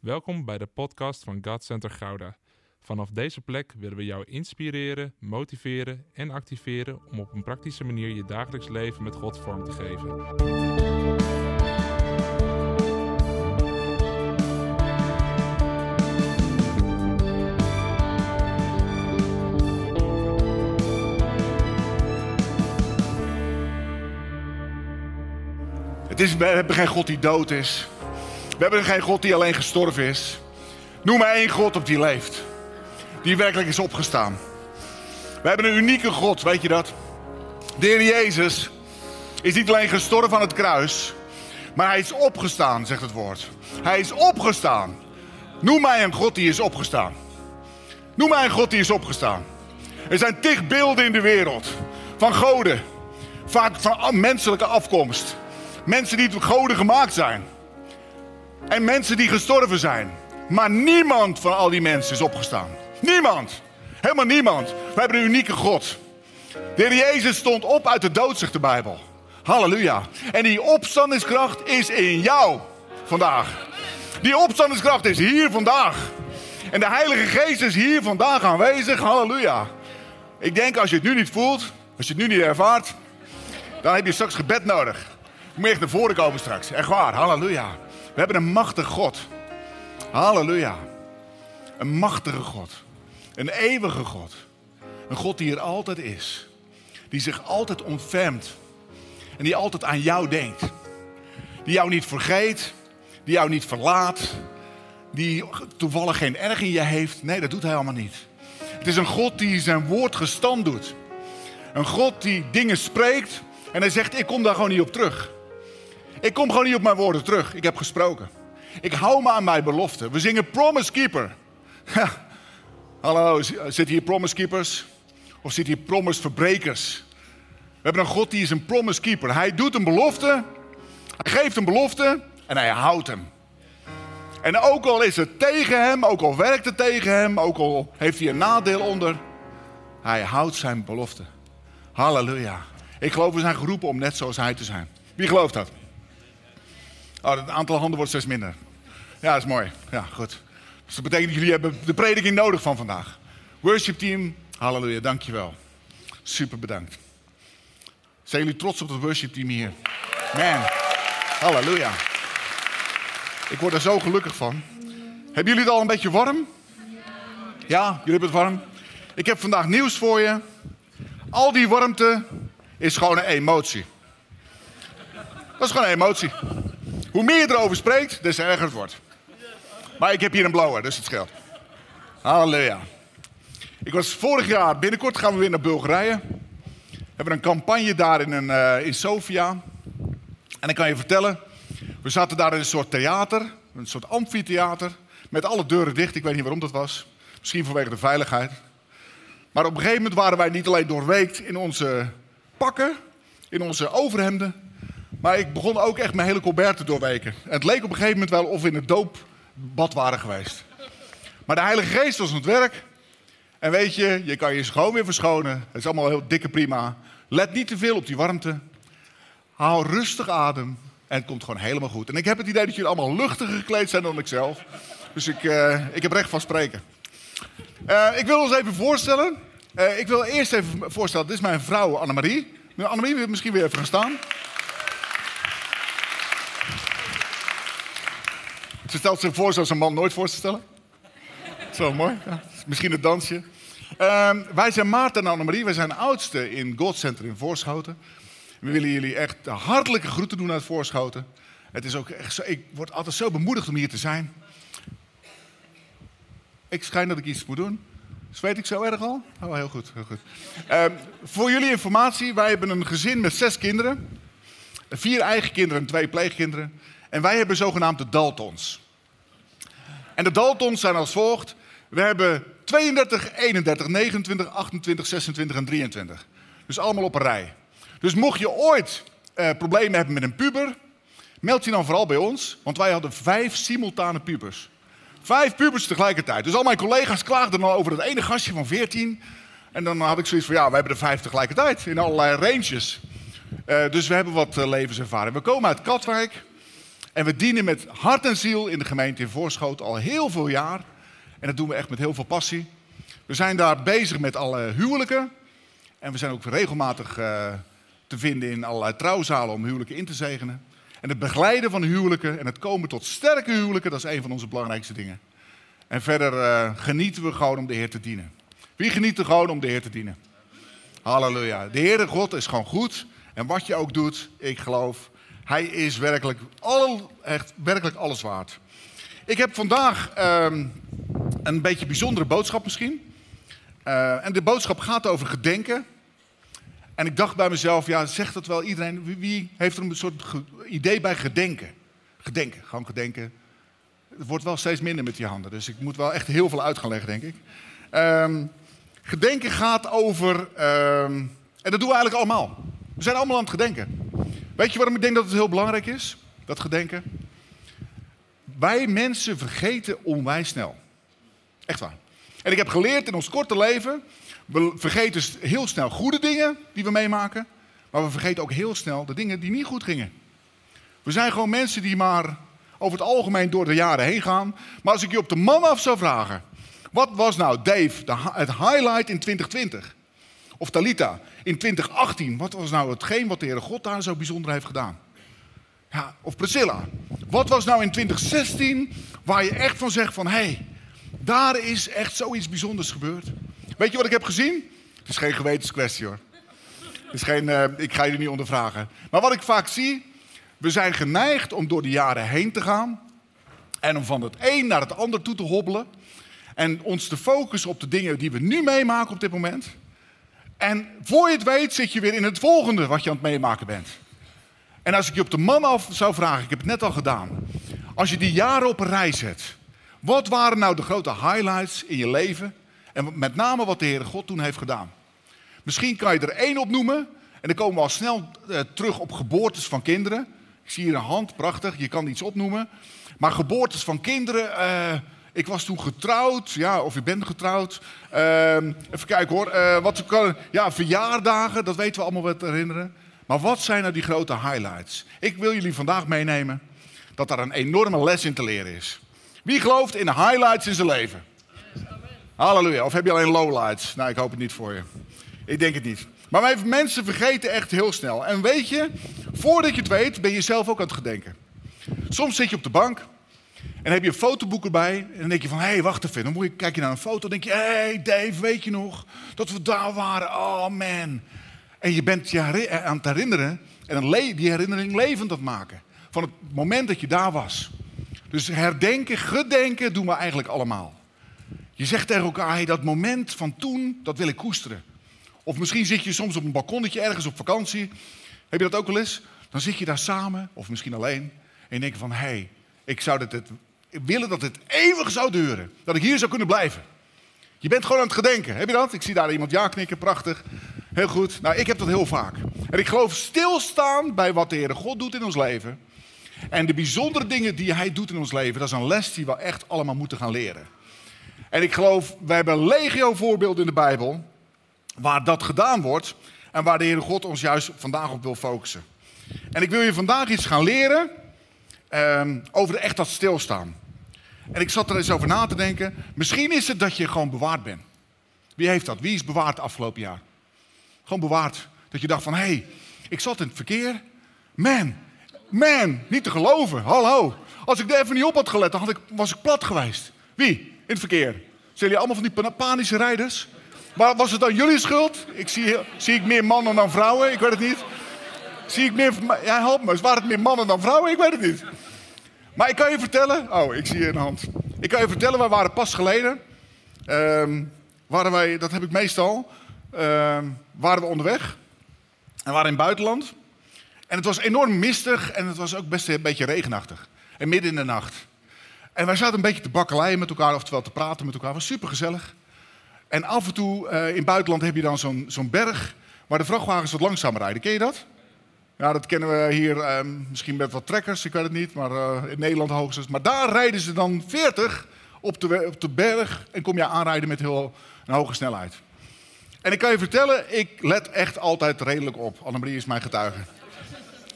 Welkom bij de podcast van God Center Gouda. Vanaf deze plek willen we jou inspireren, motiveren en activeren om op een praktische manier je dagelijks leven met God vorm te geven. Het is, we hebben geen God die dood is. We hebben geen God die alleen gestorven is. Noem maar één God op die leeft. Die werkelijk is opgestaan. We hebben een unieke God, weet je dat? De Heer Jezus is niet alleen gestorven aan het kruis, maar hij is opgestaan, zegt het woord. Hij is opgestaan. Noem mij een God die is opgestaan. Noem mij een God die is opgestaan. Er zijn tig beelden in de wereld van goden, vaak van menselijke afkomst. Mensen die tot goden gemaakt zijn. En mensen die gestorven zijn. Maar niemand van al die mensen is opgestaan. Niemand. Helemaal niemand. We hebben een unieke God. De Heer Jezus stond op uit de dood, zegt de Bijbel. Halleluja. En die opstandingskracht is in jou vandaag. Die opstandingskracht is hier vandaag. En de Heilige Geest is hier vandaag aanwezig. Halleluja. Ik denk als je het nu niet voelt, als je het nu niet ervaart, dan heb je straks gebed nodig. Je moet echt naar voren komen straks. Echt waar. Halleluja. We hebben een machtige God. Halleluja. Een machtige God. Een eeuwige God. Een God die er altijd is. Die zich altijd ontfermt. En die altijd aan jou denkt. Die jou niet vergeet. Die jou niet verlaat. Die toevallig geen erg in je heeft. Nee, dat doet hij allemaal niet. Het is een God die zijn woord gestand doet. Een God die dingen spreekt. En hij zegt, ik kom daar gewoon niet op terug. Ik kom gewoon niet op mijn woorden terug. Ik heb gesproken. Ik hou me aan mijn belofte. We zingen Promise Keeper. Hallo, zitten hier Promise Keepers? Of zitten hier Promise Verbrekers? We hebben een God die is een Promise Keeper. Hij doet een belofte. Hij geeft een belofte. En hij houdt hem. En ook al is het tegen hem, ook al werkt het tegen hem, ook al heeft hij een nadeel onder, hij houdt zijn belofte. Halleluja. Ik geloof we zijn geroepen om net zoals hij te zijn. Wie gelooft dat? Oh, het aantal handen wordt steeds minder. Ja, dat is mooi. Ja, goed. Dus dat betekent dat jullie hebben de prediking nodig van vandaag. Worship team, halleluja, dankjewel. Super bedankt. Zijn jullie trots op het worship team hier? Man, halleluja. Ik word er zo gelukkig van. Hebben jullie het al een beetje warm? Ja, jullie hebben het warm. Ik heb vandaag nieuws voor je. Al die warmte is gewoon een emotie. Dat is gewoon een emotie. Hoe meer je erover spreekt, des erger het wordt. Maar ik heb hier een blauwe, dus het scheelt. Halleluja. Ik was vorig jaar, binnenkort gaan we weer naar Bulgarije. We hebben een campagne daar in, een, uh, in Sofia. En ik kan je vertellen, we zaten daar in een soort theater, een soort amfitheater. Met alle deuren dicht, ik weet niet waarom dat was. Misschien vanwege de veiligheid. Maar op een gegeven moment waren wij niet alleen doorweekt in onze pakken, in onze overhemden. Maar ik begon ook echt mijn hele colbert te doorweken. En het leek op een gegeven moment wel of we in het doopbad waren geweest. Maar de Heilige Geest was aan het werk. En weet je, je kan je gewoon weer verschonen. Het is allemaal heel dikke prima. Let niet te veel op die warmte. Haal rustig adem. En het komt gewoon helemaal goed. En ik heb het idee dat jullie allemaal luchtiger gekleed zijn dan ik zelf. Dus ik, uh, ik heb recht van spreken. Uh, ik wil ons even voorstellen. Uh, ik wil eerst even voorstellen, dit is mijn vrouw Annemarie. Annemarie, wil misschien weer even gaan staan. Ze stelt zich voor zoals een man nooit voor te stellen. Zo mooi. Ja. Misschien het dansje. Uh, wij zijn Maarten en Annemarie. Wij zijn oudste in God Center in Voorschoten. We willen jullie echt hartelijke groeten doen uit Voorschoten. Het is ook echt zo, ik word altijd zo bemoedigd om hier te zijn. Ik schijn dat ik iets moet doen. Zweet ik zo erg al? Oh, heel goed. Heel goed. Uh, voor jullie informatie, wij hebben een gezin met zes kinderen. Vier eigen kinderen en twee pleegkinderen. En wij hebben zogenaamd de Daltons. En de Daltons zijn als volgt. We hebben 32, 31, 29, 28, 26 en 23. Dus allemaal op een rij. Dus mocht je ooit uh, problemen hebben met een puber, meld je dan vooral bij ons. Want wij hadden vijf simultane pubers. Vijf pubers tegelijkertijd. Dus al mijn collega's klaagden dan over dat ene gastje van 14. En dan had ik zoiets van, ja, we hebben er vijf tegelijkertijd. In allerlei ranges. Uh, dus we hebben wat uh, levenservaring. We komen uit Katwijk. En we dienen met hart en ziel in de gemeente in Voorschoot al heel veel jaar. En dat doen we echt met heel veel passie. We zijn daar bezig met alle huwelijken. En we zijn ook regelmatig uh, te vinden in allerlei trouwzalen om huwelijken in te zegenen. En het begeleiden van huwelijken en het komen tot sterke huwelijken, dat is een van onze belangrijkste dingen. En verder uh, genieten we gewoon om de Heer te dienen. Wie geniet er gewoon om de Heer te dienen? Halleluja. De Heere God is gewoon goed. En wat je ook doet, ik geloof, Hij is werkelijk, al, echt, werkelijk alles waard. Ik heb vandaag um, een beetje bijzondere boodschap misschien. Uh, en de boodschap gaat over gedenken. En ik dacht bij mezelf, ja, zegt dat wel iedereen? Wie, heeft er een soort idee bij gedenken? Gedenken, gewoon gedenken. Het wordt wel steeds minder met die handen, dus ik moet wel echt heel veel uit gaan leggen, denk ik. Um, gedenken gaat over, um, en dat doen we eigenlijk allemaal. We zijn allemaal aan het gedenken. Weet je waarom ik denk dat het heel belangrijk is, dat gedenken? Wij mensen vergeten onwijs snel. Echt waar. En ik heb geleerd in ons korte leven, we vergeten heel snel goede dingen die we meemaken, maar we vergeten ook heel snel de dingen die niet goed gingen. We zijn gewoon mensen die maar over het algemeen door de jaren heen gaan. Maar als ik je op de man af zou vragen, wat was nou Dave, het highlight in 2020? Of Talita, in 2018, wat was nou hetgeen wat de Heere God daar zo bijzonder heeft gedaan? Ja, of Priscilla, wat was nou in 2016 waar je echt van zegt van, hé, hey, daar is echt zoiets bijzonders gebeurd. Weet je wat ik heb gezien? Het is geen gewetenskwestie hoor. Het is geen, uh, ik ga je niet ondervragen. Maar wat ik vaak zie, we zijn geneigd om door de jaren heen te gaan. En om van het een naar het ander toe te hobbelen. En ons te focussen op de dingen die we nu meemaken op dit moment. En voor je het weet zit je weer in het volgende wat je aan het meemaken bent. En als ik je op de man af zou vragen, ik heb het net al gedaan. Als je die jaren op een rij zet. Wat waren nou de grote highlights in je leven? En met name wat de Heere God toen heeft gedaan. Misschien kan je er één op noemen. En dan komen we al snel uh, terug op geboortes van kinderen. Ik zie hier een hand, prachtig. Je kan iets opnoemen. Maar geboortes van kinderen. Uh, ik was toen getrouwd. Ja, of ik ben getrouwd. Uh, even kijken hoor. Uh, wat kan, ja, verjaardagen, dat weten we allemaal wat herinneren. Maar wat zijn nou die grote highlights? Ik wil jullie vandaag meenemen dat daar een enorme les in te leren is. Wie gelooft in de highlights in zijn leven? Halleluja. Of heb je alleen lowlights? Nou, ik hoop het niet voor je. Ik denk het niet. Maar mensen vergeten echt heel snel. En weet je, voordat je het weet, ben je zelf ook aan het gedenken. Soms zit je op de bank en heb je een fotoboek erbij. En dan denk je van, hé, hey, wacht even. Dan moet kijk je naar een foto en denk je, hé hey Dave, weet je nog dat we daar waren? Oh man. En je bent je aan het herinneren en dan die herinnering levend het maken. Van het moment dat je daar was. Dus herdenken, gedenken doen we eigenlijk allemaal. Je zegt tegen elkaar, hey, dat moment van toen, dat wil ik koesteren. Of misschien zit je soms op een balkonnetje ergens op vakantie. Heb je dat ook wel eens? Dan zit je daar samen, of misschien alleen. En je denkt van, hé, hey, ik zou dat het, willen dat het eeuwig zou duren. Dat ik hier zou kunnen blijven. Je bent gewoon aan het gedenken. Heb je dat? Ik zie daar iemand ja knikken, prachtig. Heel goed. Nou, ik heb dat heel vaak. En ik geloof stilstaan bij wat de Heere God doet in ons leven. En de bijzondere dingen die Hij doet in ons leven, dat is een les die we echt allemaal moeten gaan leren. En ik geloof, wij hebben legio voorbeelden in de Bijbel waar dat gedaan wordt en waar de Heere God ons juist vandaag op wil focussen. En ik wil je vandaag iets gaan leren um, over echt dat stilstaan. En ik zat er eens over na te denken. Misschien is het dat je gewoon bewaard bent. Wie heeft dat? Wie is bewaard afgelopen jaar? Gewoon bewaard. Dat je dacht van, hé, hey, ik zat in het verkeer. Man, man, niet te geloven. Hallo. Als ik er even niet op had gelet, dan had ik, was ik plat geweest. Wie? In het verkeer. Zijn jullie allemaal van die panische rijders? Maar was het dan jullie schuld? Ik zie, zie ik meer mannen dan vrouwen? Ik weet het niet. Zie ik meer... Ja, help me. Waren het meer mannen dan vrouwen? Ik weet het niet. Maar ik kan je vertellen... Oh, ik zie je een hand. Ik kan je vertellen, wij waren pas geleden... Um, waren wij, dat heb ik meestal... Um, waren we onderweg. En waren in het buitenland. En het was enorm mistig en het was ook best een beetje regenachtig. En midden in de nacht. En wij zaten een beetje te bakkeleien met elkaar, oftewel te praten met elkaar. Het was super gezellig. En af en toe uh, in het buitenland heb je dan zo'n zo'n berg waar de vrachtwagens wat langzamer rijden. Ken je dat? Ja, dat kennen we hier uh, misschien met wat trekkers, ik weet het niet, maar uh, in Nederland hoogstens. Maar daar rijden ze dan 40 op de, op de berg en kom je aanrijden met heel, een hoge snelheid. En ik kan je vertellen, ik let echt altijd redelijk op. Annemarie is mijn getuige.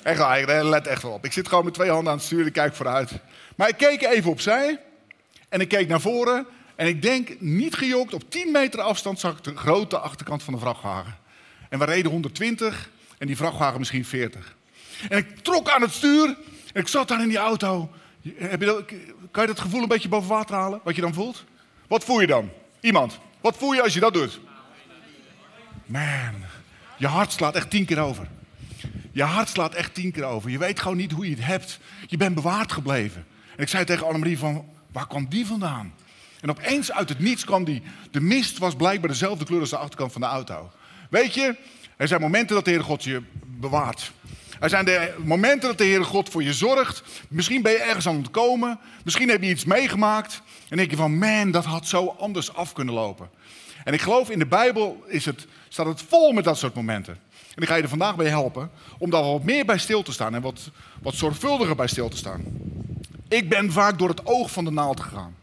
Echt waar, ik let echt wel op. Ik zit gewoon met twee handen aan het sturen, ik kijk vooruit. Maar ik keek even opzij en ik keek naar voren. En ik denk, niet gejokt, op 10 meter afstand zag ik de grote achterkant van de vrachtwagen. En we reden 120 en die vrachtwagen misschien 40. En ik trok aan het stuur en ik zat daar in die auto. Heb je kan je dat gevoel een beetje boven water halen, wat je dan voelt? Wat voel je dan? Iemand. Wat voel je als je dat doet? Man, je hart slaat echt tien keer over. Je hart slaat echt tien keer over. Je weet gewoon niet hoe je het hebt. Je bent bewaard gebleven. En ik zei tegen Annemarie van, waar kwam die vandaan? En opeens uit het niets kwam die. De mist was blijkbaar dezelfde kleur als de achterkant van de auto. Weet je, er zijn momenten dat de Heere God je bewaart. Er zijn de momenten dat de Heere God voor je zorgt. Misschien ben je ergens aan het komen. Misschien heb je iets meegemaakt. En denk je van, man, dat had zo anders af kunnen lopen. En ik geloof in de Bijbel is het, staat het vol met dat soort momenten. En ik ga je er vandaag bij helpen om daar wat meer bij stil te staan en wat, wat zorgvuldiger bij stil te staan. Ik ben vaak door het oog van de naald gegaan.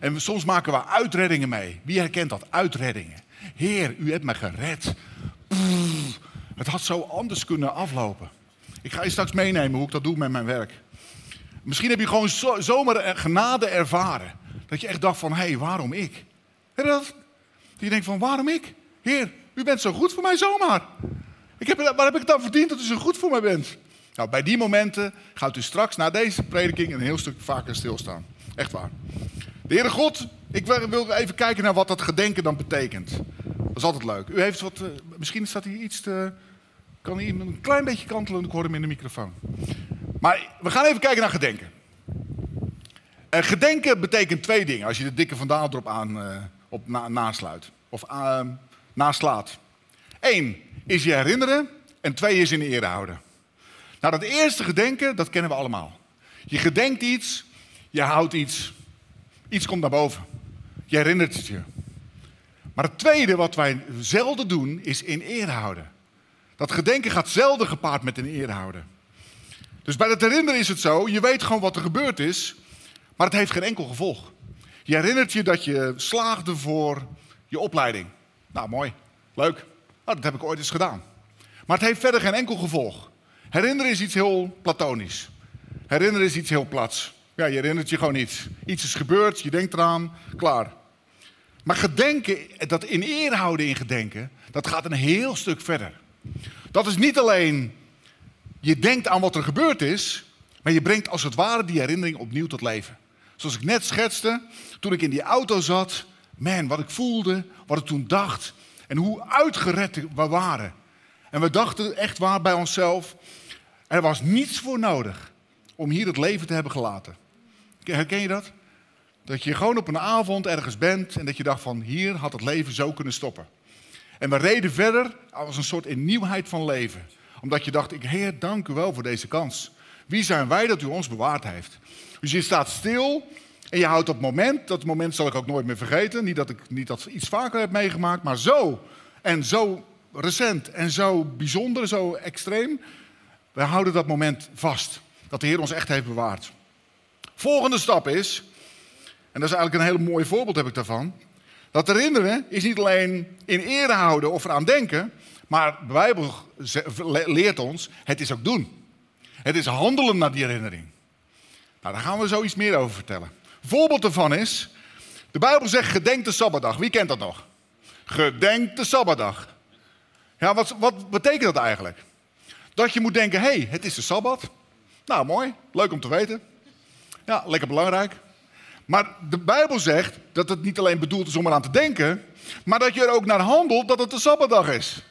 En soms maken we uitreddingen mee. Wie herkent dat? Uitreddingen. Heer, u hebt mij gered. Het had zo anders kunnen aflopen. Ik ga je straks meenemen hoe ik dat doe met mijn werk. Misschien heb je gewoon zo, zomaar genade ervaren. Dat je echt dacht van, hé, hey, waarom ik? Je dat? je denkt van, waarom ik? Heer, u bent zo goed voor mij zomaar. Ik heb, waar heb ik het dan verdiend dat u zo goed voor mij bent? Nou, bij die momenten gaat u straks na deze prediking een heel stuk vaker stilstaan. Echt waar. De Heere God, ik wil even kijken naar wat dat gedenken dan betekent. Dat is altijd leuk. U heeft wat, uh, misschien staat hier iets kan hij een klein beetje kantelen, ik hoor hem in de microfoon. Maar we gaan even kijken naar gedenken. Uh, gedenken betekent twee dingen, als je de dikke vandaal erop aan, uh, op na, nasluit. Of naslaat. Eén is je herinneren en twee is in de ere houden. Nou, dat eerste gedenken, dat kennen we allemaal. Je gedenkt iets, je houdt iets, iets komt naar boven. Je herinnert het je. Maar het tweede wat wij zelden doen, is in ere houden. Dat gedenken gaat zelden gepaard met in ere houden. Dus bij het herinneren is het zo, je weet gewoon wat er gebeurd is, maar het heeft geen enkel gevolg. Je herinnert je dat je slaagde voor je opleiding. Nou, mooi, leuk. Nou, dat heb ik ooit eens gedaan. Maar het heeft verder geen enkel gevolg. Herinneren is iets heel platonisch. Herinneren is iets heel plats. Ja, je herinnert je gewoon iets. Iets is gebeurd, je denkt eraan, klaar. Maar gedenken, dat in eer houden in gedenken, dat gaat een heel stuk verder. Dat is niet alleen, je denkt aan wat er gebeurd is, maar je brengt als het ware die herinnering opnieuw tot leven. Zoals ik net schetste, toen ik in die auto zat, man, wat ik voelde, wat ik toen dacht en hoe uitgered we waren. En we dachten echt waar bij onszelf, er was niets voor nodig om hier het leven te hebben gelaten. Herken je dat? Dat je gewoon op een avond ergens bent en dat je dacht van hier had het leven zo kunnen stoppen. En we reden verder als een soort in nieuwheid van leven. Omdat je dacht, ik Heer, dank u wel voor deze kans. Wie zijn wij dat u ons bewaard heeft? Dus je staat stil en je houdt het moment, dat moment zal ik ook nooit meer vergeten. Niet dat ik niet dat iets vaker heb meegemaakt, maar zo en zo recent en zo bijzonder, zo extreem. We houden dat moment vast. Dat de Heer ons echt heeft bewaard. Volgende stap is, en dat is eigenlijk een hele mooi voorbeeld heb ik daarvan. Dat herinneren is niet alleen in ere houden of eraan denken, maar de Bijbel leert ons, het is ook doen. Het is handelen naar die herinnering. Nou, daar gaan we zoiets meer over vertellen. Voorbeeld daarvan is, de Bijbel zegt gedenk de Sabbatdag. Wie kent dat nog? Gedenk de Sabbatdag. Ja, wat, wat betekent dat eigenlijk? Dat je moet denken, hé, hey, het is de Sabbat. Nou, mooi, leuk om te weten. Ja, lekker belangrijk. Maar de Bijbel zegt dat het niet alleen bedoeld is om eraan te denken, maar dat je er ook naar handelt dat het de Sabbatdag is.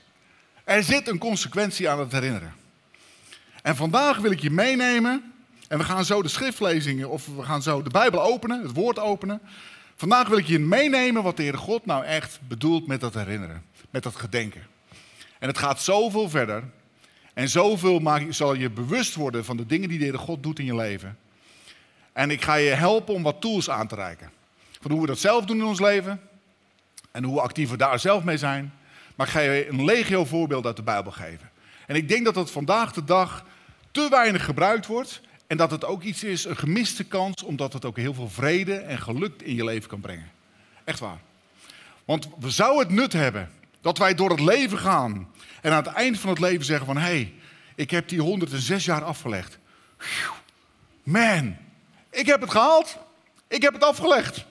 Er zit een consequentie aan het herinneren. En vandaag wil ik je meenemen, en we gaan zo de schriftlezingen, of we gaan zo de Bijbel openen, het woord openen. Vandaag wil ik je meenemen wat de Heere God nou echt bedoelt met dat herinneren, met dat gedenken. En het gaat zoveel verder. En zoveel zal je bewust worden van de dingen die de Heere God doet in je leven. En ik ga je helpen om wat tools aan te reiken. Van hoe we dat zelf doen in ons leven. En hoe actief we daar zelf mee zijn. Maar ik ga je een legio voorbeeld uit de Bijbel geven. En ik denk dat dat vandaag de dag te weinig gebruikt wordt. En dat het ook iets is, een gemiste kans, omdat het ook heel veel vrede en geluk in je leven kan brengen. Echt waar. Want we zouden het nut hebben dat wij door het leven gaan en aan het eind van het leven zeggen van hé, hey, Ik heb die 106 jaar afgelegd. Man, ik heb het gehaald. Ik heb het afgelegd.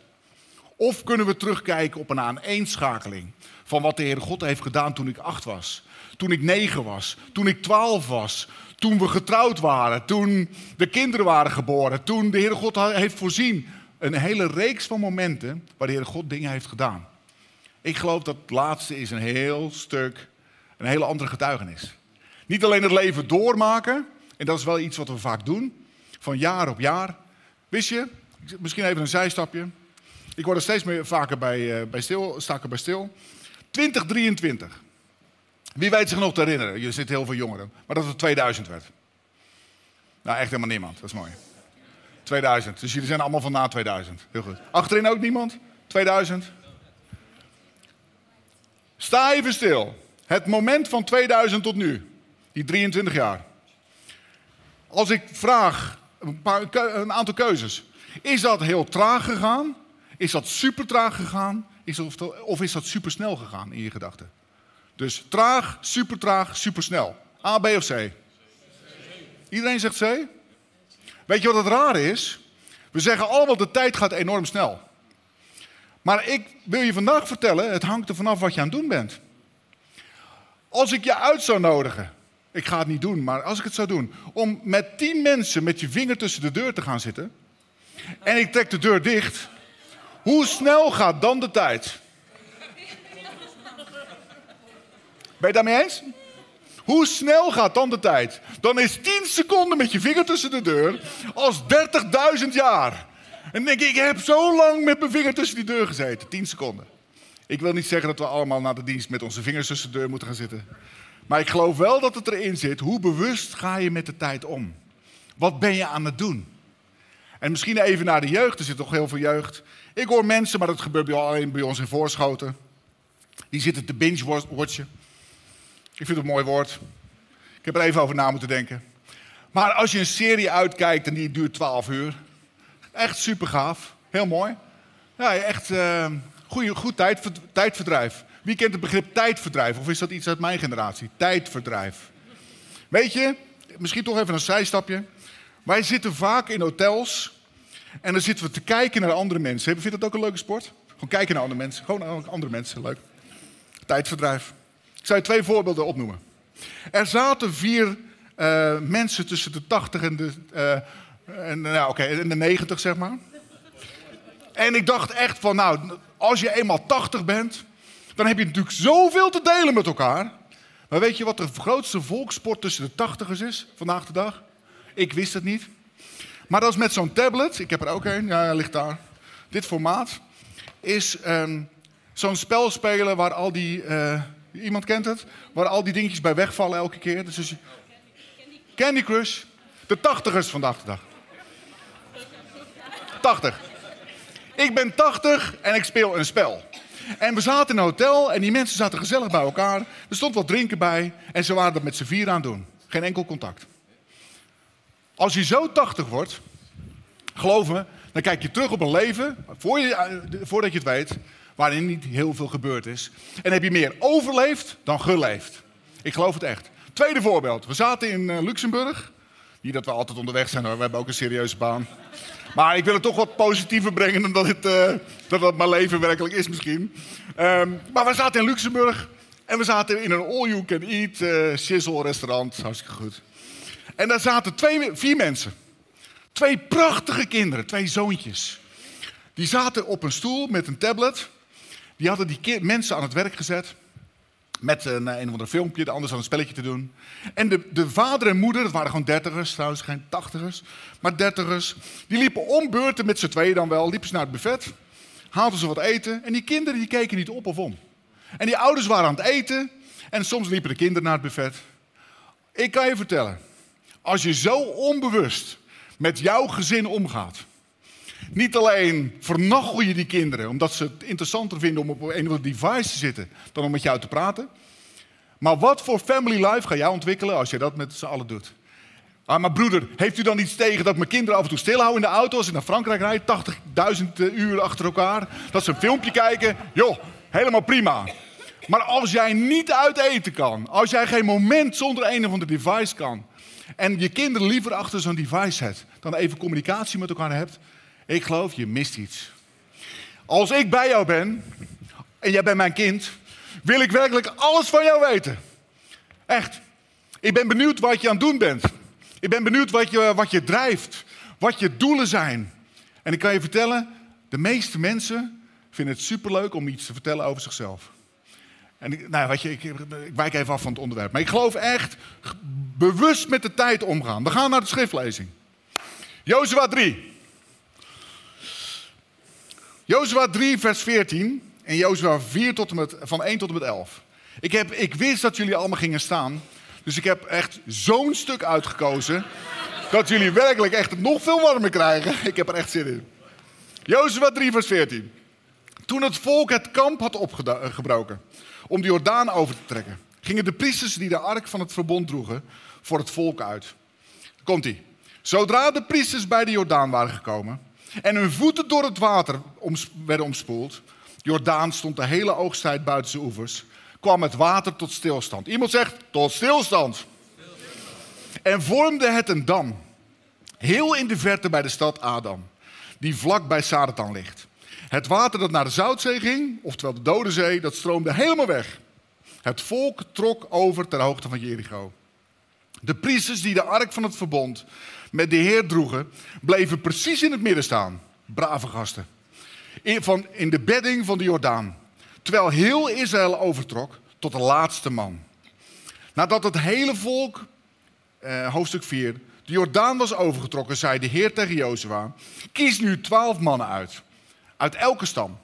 Of kunnen we terugkijken op een aaneenschakeling van wat de Heer God heeft gedaan toen ik acht was, toen ik negen was, toen ik twaalf was, toen we getrouwd waren, toen de kinderen waren geboren, toen de Heer God heeft voorzien. Een hele reeks van momenten waar de Heer God dingen heeft gedaan. Ik geloof dat het laatste is een heel stuk, een hele andere getuigenis. Niet alleen het leven doormaken, en dat is wel iets wat we vaak doen, van jaar op jaar. Wist je, misschien even een zijstapje. Ik word er steeds meer vaker bij, uh, bij stil, sta bij stil. 2023. Wie weet zich nog te herinneren? Je zit heel veel jongeren. Maar dat het 2000 werd. Nou, echt helemaal niemand. Dat is mooi. 2000. Dus jullie zijn allemaal van na 2000. Heel goed. Achterin ook niemand? 2000. Sta even stil. Het moment van 2000 tot nu. Die 23 jaar. Als ik vraag een, paar, een aantal keuzes. Is dat heel traag gegaan? Is dat super traag gegaan? Is of, is dat super snel gegaan in je gedachten? Dus traag, super traag, super. A, B of C? Iedereen zegt C? Weet je wat het raar is? We zeggen allemaal de tijd gaat enorm snel. Maar ik wil je vandaag vertellen, het hangt er vanaf wat je aan het doen bent. Als ik je uit zou nodigen, ik ga het niet doen, maar als ik het zou doen, om met tien mensen met je vinger tussen de deur te gaan zitten, en ik trek de deur dicht, hoe snel gaat dan de tijd? Ben je daarmee eens? Hoe snel gaat dan de tijd? Dan is 10 seconden met je vinger tussen de deur als 30.000 jaar. En denk ik, ik heb zo lang met mijn vinger tussen die deur gezeten. 10 seconden. Ik wil niet zeggen dat we allemaal na de dienst met onze vingers tussen de deur moeten gaan zitten. Maar ik geloof wel dat het erin zit. Hoe bewust ga je met de tijd om? Wat ben je aan het doen? En misschien even naar de jeugd. Er zit toch heel veel jeugd. Ik hoor mensen, maar dat gebeurt alleen bij ons in Voorschoten. Die zitten te binge-watchen. Ik vind het een mooi woord. Ik heb er even over na moeten denken. Maar als je een serie uitkijkt en die duurt 12 uur. Echt super gaaf. Heel mooi. Ja, echt uh, goeie, goed tijd, tijdverdrijf. Wie kent het begrip tijdverdrijf? Of is dat iets uit mijn generatie? Tijdverdrijf. Weet je, misschien toch even een zijstapje. Wij zitten vaak in hotels en dan zitten we te kijken naar andere mensen. Vind je dat ook een leuke sport? Gewoon kijken naar andere mensen. Gewoon naar andere mensen. Leuk. Tijdverdrijf. Ik zou je twee voorbeelden opnoemen. Er zaten vier uh, mensen tussen de 80 en de, uh, en, nou, okay, en de 90, zeg maar. En ik dacht echt van, nou, als je eenmaal 80 bent, dan heb je natuurlijk zoveel te delen met elkaar. Maar weet je wat de grootste volkssport tussen de 80ers is vandaag de dag? Ik wist het niet. Maar dat is met zo'n tablet, ik heb er ook een, ja, ligt daar. Dit formaat is um, zo'n spel spelen waar al die, uh, iemand kent het, waar al die dingetjes bij wegvallen elke keer. Dus. Candy Crush, de tachtigers vandaag de dag. 80. Ik ben 80 en ik speel een spel. En we zaten in een hotel en die mensen zaten gezellig bij elkaar. Er stond wat drinken bij en ze waren dat met z'n vier aan het doen. Geen enkel contact. Als je zo 80 wordt, geloof me, dan kijk je terug op een leven, je, eh, voordat je het weet, waarin niet heel veel gebeurd is. En heb je meer overleefd dan geleefd. Ik geloof het echt. Tweede voorbeeld. We zaten in uh, Luxemburg. Niet dat we altijd onderweg zijn hoor, we hebben ook een serieuze baan. Maar ik wil het toch wat positiever brengen dan dat het, uh, dat het mijn leven werkelijk is misschien. Um, maar we zaten in Luxemburg en we zaten in een all-you-can-eat uh, shizzle restaurant. Hartstikke goed. En daar zaten twee, vier mensen. Twee prachtige kinderen, twee zoontjes. Die zaten op een stoel met een tablet. Die hadden die mensen aan het werk gezet. Met een, een of ander filmpje, de anders aan een spelletje te doen. En de, de vader en moeder, dat waren gewoon dertigers trouwens, geen tachtigers, maar dertigers. Die liepen om beurten met z'n tweeën dan wel, liepen ze naar het buffet. Haalden ze wat eten en die kinderen die keken niet op of om. En die ouders waren aan het eten en soms liepen de kinderen naar het buffet. Ik kan je vertellen, als je zo onbewust met jouw gezin omgaat. Niet alleen vernachel je die kinderen omdat ze het interessanter vinden om op een of andere device te zitten dan om met jou te praten. Maar wat voor family life ga jij ontwikkelen als je dat met z'n allen doet? Ah, maar broeder, heeft u dan iets tegen dat mijn kinderen af en toe stilhouden in de auto als ik naar Frankrijk rijd, 80.000 uur achter elkaar? Dat ze een filmpje kijken? Joh, helemaal prima. Maar als jij niet uit eten kan, als jij geen moment zonder een of ander device kan, en je kinderen liever achter zo'n device zet, dan even communicatie met elkaar hebt, ik geloof, je mist iets. Als ik bij jou ben, en jij bent mijn kind, wil ik werkelijk alles van jou weten. Echt. Ik ben benieuwd wat je aan het doen bent. Ik ben benieuwd wat je, wat je drijft, wat je doelen zijn. En ik kan je vertellen, de meeste mensen vinden het superleuk om iets te vertellen over zichzelf. En ik, nou, weet je, ik, ik wijk even af van het onderwerp. Maar ik geloof echt bewust met de tijd omgaan. We gaan naar de schriftlezing. Jozua 3. Jozua 3, vers 14 en Jozua 4 tot en met, van 1 tot en met 11. Ik, heb, ik wist dat jullie allemaal gingen staan. Dus ik heb echt zo'n stuk uitgekozen. dat jullie werkelijk echt nog veel warmer krijgen. Ik heb er echt zin in. Jozua 3, vers 14. Toen het volk het kamp had opgebroken om de Jordaan over te trekken, gingen de priesters die de ark van het verbond droegen voor het volk uit. Komt ie. Zodra de priesters bij de Jordaan waren gekomen en hun voeten door het water werden omspoeld, Jordaan stond de hele oogsttijd buiten zijn oevers, kwam het water tot stilstand. Iemand zegt tot stilstand. En vormde het een dam, heel in de verte bij de stad Adam, die vlak bij Saratan ligt. Het water dat naar de Zoutzee ging, oftewel de Dode Zee, dat stroomde helemaal weg. Het volk trok over ter hoogte van Jericho. De priesters die de ark van het verbond met de Heer droegen, bleven precies in het midden staan. Brave gasten. In, van, in de bedding van de Jordaan. Terwijl heel Israël overtrok tot de laatste man. Nadat het hele volk, eh, hoofdstuk 4, de Jordaan was overgetrokken, zei de Heer tegen Jozua: Kies nu twaalf mannen uit, uit elke stam.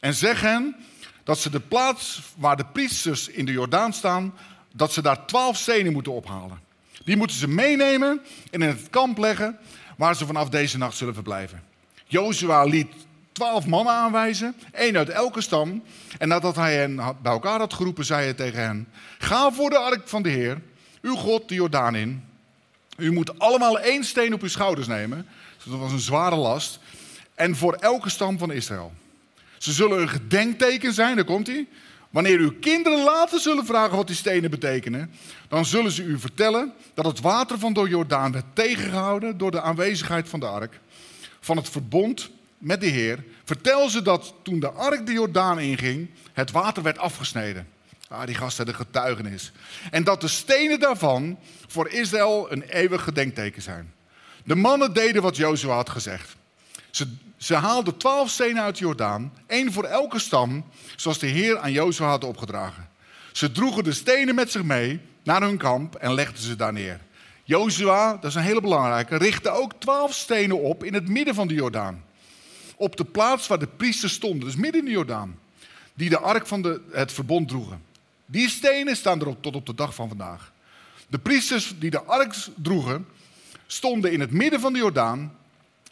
En zeg hen dat ze de plaats waar de priesters in de Jordaan staan, dat ze daar twaalf stenen moeten ophalen. Die moeten ze meenemen en in het kamp leggen waar ze vanaf deze nacht zullen verblijven. Jozua liet twaalf mannen aanwijzen, één uit elke stam. En nadat hij hen bij elkaar had geroepen, zei hij tegen hen: Ga voor de ark van de Heer, uw God, de Jordaan in. U moet allemaal één steen op uw schouders nemen. dat was een zware last. En voor elke stam van Israël. Ze zullen een gedenkteken zijn, daar komt hij. Wanneer uw kinderen later zullen vragen wat die stenen betekenen, dan zullen ze u vertellen dat het water van de Jordaan werd tegengehouden door de aanwezigheid van de ark van het verbond met de Heer. Vertel ze dat toen de ark de Jordaan inging, het water werd afgesneden. Ah, die gasten de getuigenis. En dat de stenen daarvan voor Israël een eeuwig gedenkteken zijn. De mannen deden wat Jozua had gezegd. Ze, ze haalden twaalf stenen uit de Jordaan, één voor elke stam, zoals de Heer aan Jozua had opgedragen. Ze droegen de stenen met zich mee naar hun kamp en legden ze daar neer. Jozua, dat is een hele belangrijke, richtte ook twaalf stenen op in het midden van de Jordaan. Op de plaats waar de priesters stonden, dus midden in de Jordaan, die de ark van de, het verbond droegen. Die stenen staan erop tot op de dag van vandaag. De priesters die de ark droegen, stonden in het midden van de Jordaan,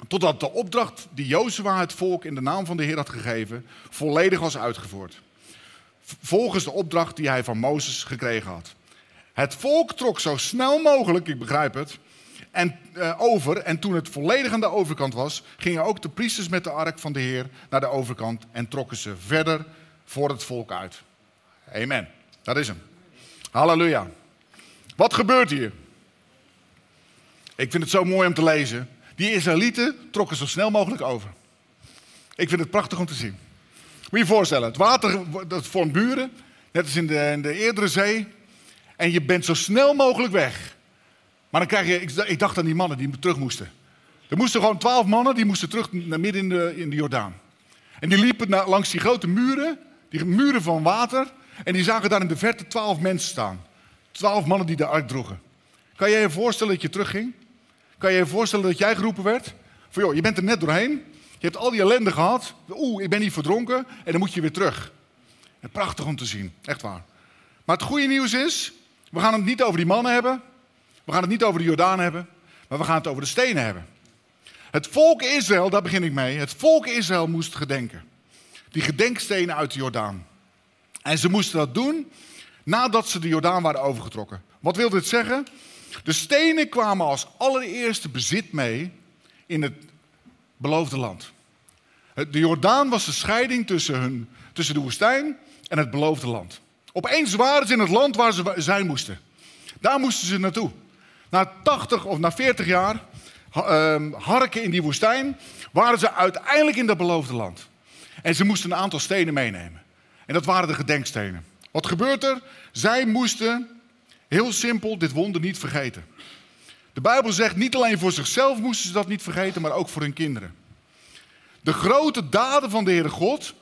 totdat de opdracht die Jozua het volk in de naam van de Heer had gegeven, volledig was uitgevoerd. Volgens de opdracht die hij van Mozes gekregen had. Het volk trok zo snel mogelijk, ik begrijp het, en, uh, over. En toen het volledig aan de overkant was, gingen ook de priesters met de ark van de Heer naar de overkant en trokken ze verder voor het volk uit. Amen. Dat is hem. Halleluja. Wat gebeurt hier? Ik vind het zo mooi om te lezen. Die Israëlieten trokken zo snel mogelijk over. Ik vind het prachtig om te zien. Moet je je voorstellen, het water dat vormt buren, net als in de, in de eerdere zee. En je bent zo snel mogelijk weg. Maar dan krijg je, ik dacht aan die mannen die terug moesten. Er moesten gewoon twaalf mannen, die moesten terug naar midden in de, in de Jordaan. En die liepen langs die grote muren, die muren van water. En die zagen daar in de verte twaalf mensen staan. Twaalf mannen die de ark droegen. Kan jij je voorstellen dat je terugging? Kan je je voorstellen dat jij geroepen werd? Van joh, je bent er net doorheen. Je hebt al die ellende gehad. Oeh, ik ben niet verdronken. En dan moet je weer terug. En prachtig om te zien, echt waar. Maar het goede nieuws is, we gaan het niet over die mannen hebben. We gaan het niet over de Jordaan hebben. Maar we gaan het over de stenen hebben. Het volk Israël, daar begin ik mee. Het volk Israël moest gedenken. Die gedenkstenen uit de Jordaan. En ze moesten dat doen nadat ze de Jordaan waren overgetrokken. Wat wil dit zeggen? De stenen kwamen als allereerste bezit mee in het beloofde land. De Jordaan was de scheiding tussen, hun, tussen de woestijn en het beloofde land. Opeens waren ze in het land waar ze zijn moesten. Daar moesten ze naartoe. Na 80 of na 40 jaar uh, harken in die woestijn, waren ze uiteindelijk in dat beloofde land. En ze moesten een aantal stenen meenemen. En dat waren de gedenkstenen. Wat gebeurt er? Zij moesten heel simpel dit wonder niet vergeten. De Bijbel zegt niet alleen voor zichzelf moesten ze dat niet vergeten, maar ook voor hun kinderen. De grote daden van de Heere God,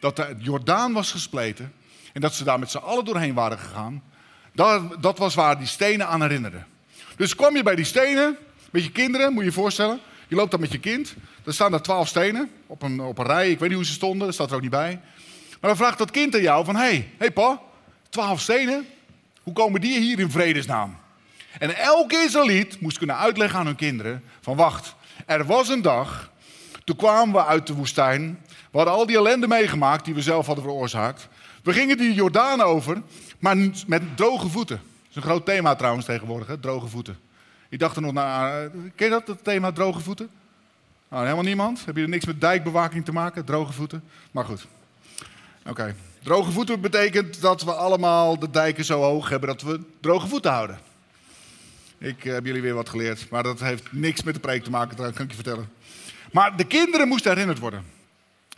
dat de Jordaan was gespleten en dat ze daar met z'n allen doorheen waren gegaan, dat, dat was waar die stenen aan herinnerden. Dus kwam je bij die stenen met je kinderen, moet je je voorstellen. Je loopt dan met je kind. Er staan daar twaalf stenen op een, op een rij. Ik weet niet hoe ze stonden, dat staat er ook niet bij. Maar dan vraagt dat kind aan jou van... Hé, hey, hey pa, twaalf stenen? Hoe komen die hier in vredesnaam? En elke Israëliet moest kunnen uitleggen aan hun kinderen... van wacht, er was een dag... Toen kwamen we uit de woestijn. We hadden al die ellende meegemaakt die we zelf hadden veroorzaakt. We gingen die Jordaan over, maar met droge voeten. Dat is een groot thema trouwens tegenwoordig, droge voeten. Ik dacht er nog naar. Ken je dat, het thema droge voeten? Nou, helemaal niemand? Heb je er niks met dijkbewaking te maken? Droge voeten? Maar goed. Oké. Droge voeten betekent dat we allemaal de dijken zo hoog hebben dat we droge voeten houden. Ik heb jullie weer wat geleerd, maar dat heeft niks met de preek te maken, dat kan ik je vertellen. Maar de kinderen moesten herinnerd worden.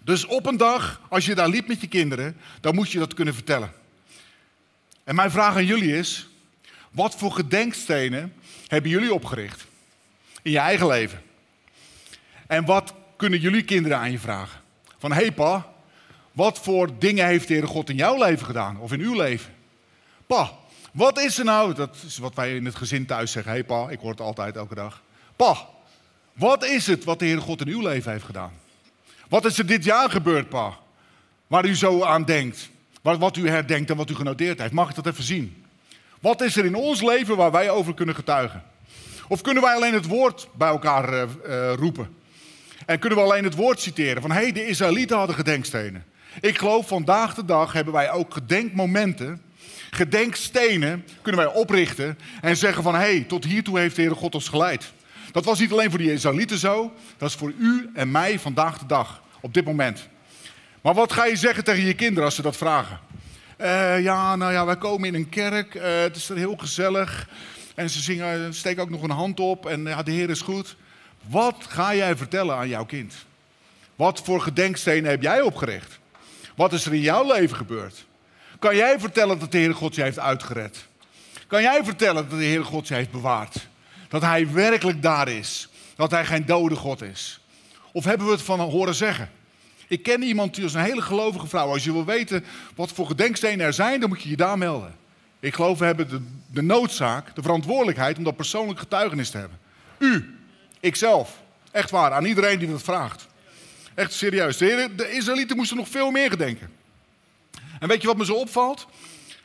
Dus op een dag, als je daar liep met je kinderen, dan moest je dat kunnen vertellen. En mijn vraag aan jullie is: wat voor gedenkstenen hebben jullie opgericht in je eigen leven? En wat kunnen jullie kinderen aan je vragen? Van hé hey pa, wat voor dingen heeft de Heere God in jouw leven gedaan of in uw leven? Pa, wat is er nou? Dat is wat wij in het gezin thuis zeggen. Hé hey pa, ik hoor het altijd elke dag. Pa, wat is het wat de Heere God in uw leven heeft gedaan? Wat is er dit jaar gebeurd, pa? Waar u zo aan denkt. Wat u herdenkt en wat u genoteerd heeft. Mag ik dat even zien? Wat is er in ons leven waar wij over kunnen getuigen? Of kunnen wij alleen het woord bij elkaar uh, uh, roepen? En kunnen we alleen het woord citeren van hé, hey, de Israëlieten hadden gedenkstenen. Ik geloof vandaag de dag hebben wij ook gedenkmomenten, gedenkstenen kunnen wij oprichten en zeggen van hé, hey, tot hiertoe heeft de Heere God ons geleid. Dat was niet alleen voor die Israëlieten zo, dat is voor u en mij vandaag de dag, op dit moment. Maar wat ga je zeggen tegen je kinderen als ze dat vragen? Uh, ja, nou ja, wij komen in een kerk, uh, het is er heel gezellig. En ze zingen, steken ook nog een hand op en ja, de Heer is goed. Wat ga jij vertellen aan jouw kind? Wat voor gedenkstenen heb jij opgericht? Wat is er in jouw leven gebeurd? Kan jij vertellen dat de Heer God je heeft uitgered? Kan jij vertellen dat de Heer God je heeft bewaard? Dat Hij werkelijk daar is? Dat Hij geen dode God is? Of hebben we het van horen zeggen? Ik ken iemand die is een hele gelovige vrouw. Als je wil weten wat voor gedenkstenen er zijn, dan moet je je daar melden. Ik geloof, we hebben de, de noodzaak, de verantwoordelijkheid om dat persoonlijk getuigenis te hebben. U, ikzelf, echt waar, aan iedereen die dat vraagt. Echt serieus. De, Israëlieten moesten nog veel meer gedenken. En weet je wat me zo opvalt?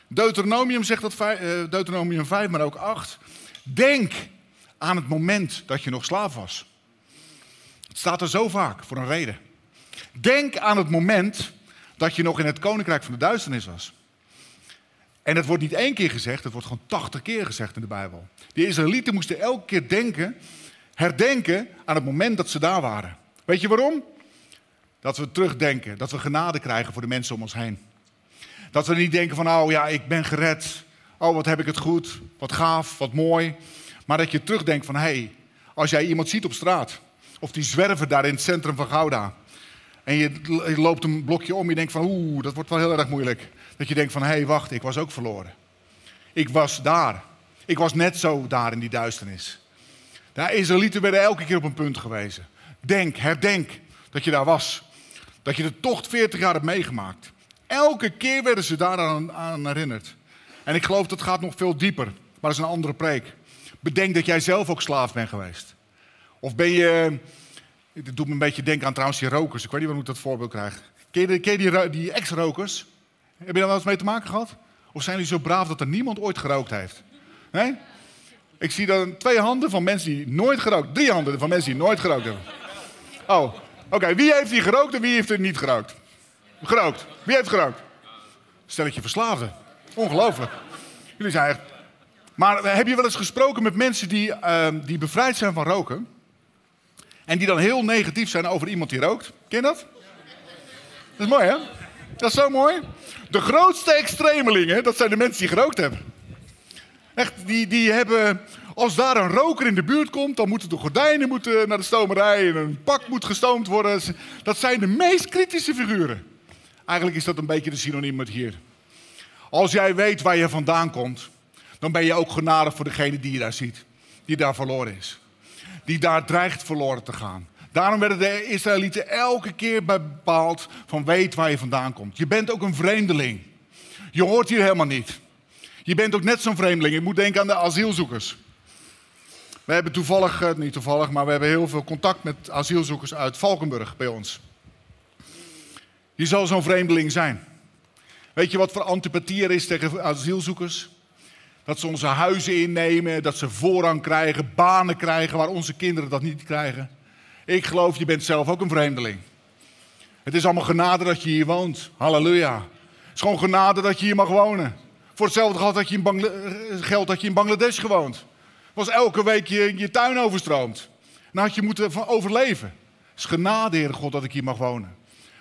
Deuteronomium zegt dat, eh, Deuteronomium 5, maar ook 8. Denk aan het moment dat je nog slaaf was. Het staat er zo vaak, voor een reden. Denk aan het moment dat je nog in het koninkrijk van de duisternis was. En het wordt niet één keer gezegd, het wordt gewoon tachtig keer gezegd in de Bijbel. De Israëlieten moesten elke keer denken, herdenken aan het moment dat ze daar waren. Weet je waarom? Dat we terugdenken, dat we genade krijgen voor de mensen om ons heen. Dat we niet denken van, oh ja, ik ben gered. Oh, wat heb ik het goed. Wat gaaf, wat mooi. Maar dat je terugdenkt van, hé, hey, als jij iemand ziet op straat. Of die zwerven daar in het centrum van Gouda. En je, loopt een blokje om, je denkt van oeh, dat wordt wel heel erg moeilijk. Dat je denkt van hé, hey, wacht, ik was ook verloren. Ik was daar. Ik was net zo daar in die duisternis. De Israëlieten werden elke keer op een punt gewezen. Denk, herdenk dat je daar was. Dat je de tocht 40 jaar hebt meegemaakt. Elke keer werden ze daaraan aan herinnerd. En ik geloof dat gaat nog veel dieper, maar dat is een andere preek. Bedenk dat jij zelf ook slaaf bent geweest. Of ben je dit doet me een beetje denken aan trouwens die rokers. Ik weet niet waarom ik dat voorbeeld krijg. Ken je, ken je die, die ex-rokers? Heb je daar wel eens mee te maken gehad? Of zijn jullie zo braaf dat er niemand ooit gerookt heeft? Nee? Ik zie dan twee handen van mensen die nooit gerookt. Drie handen van mensen die nooit gerookt hebben. Oh, oké. Wie heeft hier gerookt en wie heeft er niet gerookt? Gerookt. Wie heeft gerookt? Stelletje verslaafden. Ongelooflijk. Jullie zijn echt... Maar heb je wel eens gesproken met mensen die, uh, die bevrijd zijn van roken? En die dan heel negatief zijn over iemand die rookt. Ken je dat? Dat is mooi, hè? Dat is zo mooi. De grootste extremelingen, dat zijn de mensen die gerookt hebben. Echt, die, die hebben, als daar een roker in de buurt komt, dan moeten de gordijnen moeten naar de stomerij en een pak moet gestoomd worden. Dat zijn de meest kritische figuren. Eigenlijk is dat een beetje de synoniem met hier. Als jij weet waar je vandaan komt, dan ben je ook genadig voor degene die je daar ziet, die daar verloren is. Die daar dreigt verloren te gaan. Daarom werden de Israëlieten elke keer bepaald van weet waar je vandaan komt. Je bent ook een vreemdeling. Je hoort hier helemaal niet. Je bent ook net zo'n vreemdeling. Ik moet denken aan de asielzoekers. We hebben toevallig, eh, niet toevallig, maar we hebben heel veel contact met asielzoekers uit Valkenburg bij ons. Je zal zo'n vreemdeling zijn. Weet je wat voor antipathie er is tegen asielzoekers? Dat ze onze huizen innemen, dat ze voorrang krijgen, banen krijgen waar onze kinderen dat niet krijgen. Ik geloof, je bent zelf ook een vreemdeling. Het is allemaal genade dat je hier woont. Halleluja. Het is gewoon genade dat je hier mag wonen. Voor hetzelfde geld dat je in, Bangla geld dat je in Bangladesh gewoond. Was elke week je, je tuin overstroomd. Dan had je moeten overleven. Het is genade, Heer God, dat ik hier mag wonen.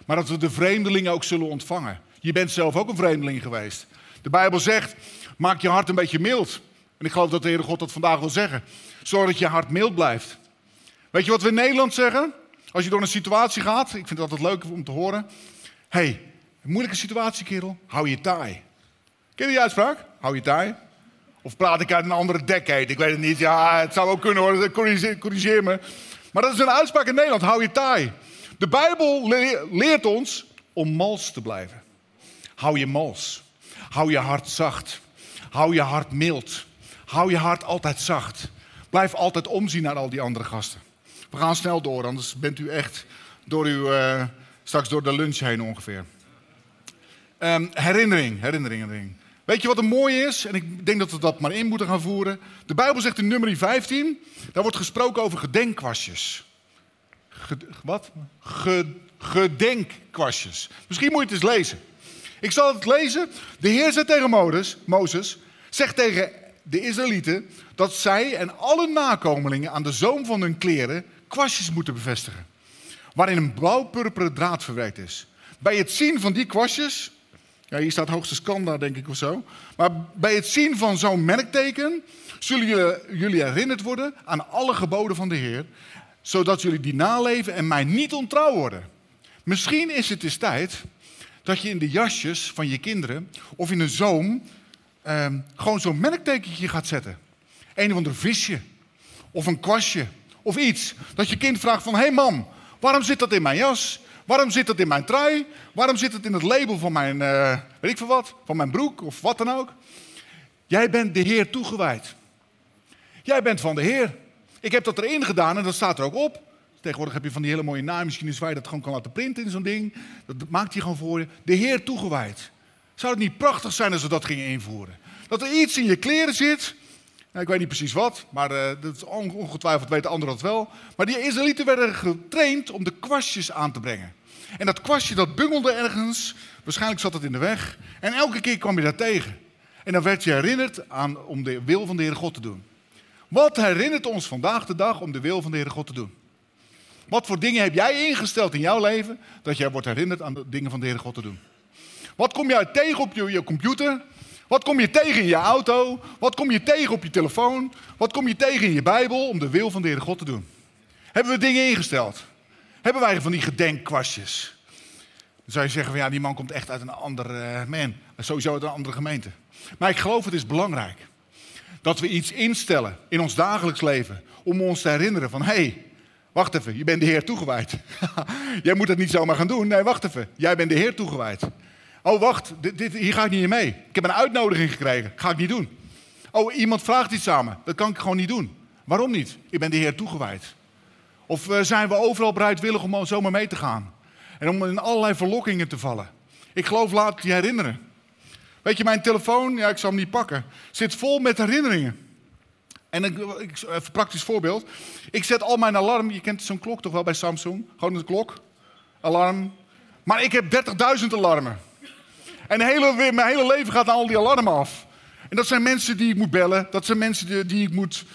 Maar dat we de vreemdelingen ook zullen ontvangen. Je bent zelf ook een vreemdeling geweest. De Bijbel zegt, maak je hart een beetje mild. En ik geloof dat de Heere God dat vandaag wil zeggen. Zorg dat je hart mild blijft. Weet je wat we in Nederland zeggen? Als je door een situatie gaat, ik vind het altijd leuk om te horen. hey, moeilijke situatie, kerel, hou je taai. Ken je die uitspraak? Hou je taai. Of praat ik uit een andere decade? Ik weet het niet. Ja, het zou ook kunnen hoor, corrigeer, me. Maar dat is een uitspraak in Nederland, hou je taai. De Bijbel leert ons om mals te blijven. Hou je mals. Hou je hart zacht. Hou je hart mild. Hou je hart altijd zacht. Blijf altijd omzien naar al die andere gasten. We gaan snel door, anders bent u echt door uw, uh, straks door de lunch heen ongeveer. Um, herinnering, herinnering, herinnering. Weet je wat er mooi is? En ik denk dat we dat maar in moeten gaan voeren. De Bijbel zegt in nummer 15, daar wordt gesproken over gedenkkwastjes. wat? gedenkkwastjes. Misschien moet je het eens lezen. Ik zal het lezen. De Heer zei tegen Mozes, zegt tegen de Israëlieten dat zij en alle nakomelingen aan de zoom van hun kleren kwastjes moeten bevestigen. Waarin een blauw-purperen draad verwerkt is. Bij het zien van die kwastjes, ja, hier staat hoogste skanda denk ik of zo. Maar bij het zien van zo'n merkteken zullen jullie herinnerd worden aan alle geboden van de Heer. Zodat jullie die naleven en mij niet ontrouw worden. Misschien is het eens tijd dat je in de jasjes van je kinderen of in een zoom eh, gewoon zo'n merktekentje gaat zetten. Een of ander visje of een kwastje of iets. Dat je kind vraagt van, hé hey mam, waarom zit dat in mijn jas? Waarom zit dat in mijn trui? Waarom zit het in het label van mijn, uh, weet ik veel wat, van mijn broek of wat dan ook? Jij bent de Heer toegewijd. Jij bent van de Heer. Ik heb dat erin gedaan en dat staat er ook op. Tegenwoordig heb je van die hele mooie naaimachines waar je dat gewoon kan laten printen in zo'n ding. Dat maakt hij gewoon voor je. De Heer toegewijd. Zou het niet prachtig zijn als we dat gingen invoeren? Dat er iets in je kleren zit ik weet niet precies wat, maar uh, dat is ongetwijfeld weten anderen dat wel. Maar die Israëlieten werden getraind om de kwastjes aan te brengen. En dat kwastje dat bungelde ergens, waarschijnlijk zat het in de weg. En elke keer kwam je daar tegen. En dan werd je herinnerd aan, om de wil van de Heere God te doen. Wat herinnert ons vandaag de dag om de wil van de Heere God te doen? Wat voor dingen heb jij ingesteld in jouw leven dat jij wordt herinnerd aan de dingen van de Heere God te doen? Wat kom jij tegen op je computer wat kom je tegen in je auto? Wat kom je tegen op je telefoon? Wat kom je tegen in je Bijbel om de wil van de Heer God te doen? Hebben we dingen ingesteld? Hebben wij van die gedenkkwastjes? Dan zou je zeggen van ja, die man komt echt uit een andere uh, man. Sowieso uit een andere gemeente. Maar ik geloof het is belangrijk dat we iets instellen in ons dagelijks leven om ons te herinneren van hé, hey, wacht even, je bent de Heer toegewijd. Jij moet dat niet zomaar gaan doen. Nee, wacht even, jij bent de Heer toegewijd. Oh, wacht, dit, hier ga ik niet mee. Ik heb een uitnodiging gekregen. Ga ik niet doen. Oh, iemand vraagt iets samen. Dat kan ik gewoon niet doen. Waarom niet? Ik ben de Heer toegewijd. Of uh, zijn we overal bereidwillig om zomaar mee te gaan? En om in allerlei verlokkingen te vallen. Ik geloof, laat je herinneren. Weet je, mijn telefoon, ja, ik zal hem niet pakken, zit vol met herinneringen. En ik, even een praktisch voorbeeld. Ik zet al mijn alarm, je kent zo'n klok toch wel bij Samsung? Gewoon een klok, alarm. Maar ik heb 30.000 alarmen. En hele, mijn hele leven gaat al die alarmen af. En dat zijn mensen die ik moet bellen. Dat zijn mensen die, die ik moet,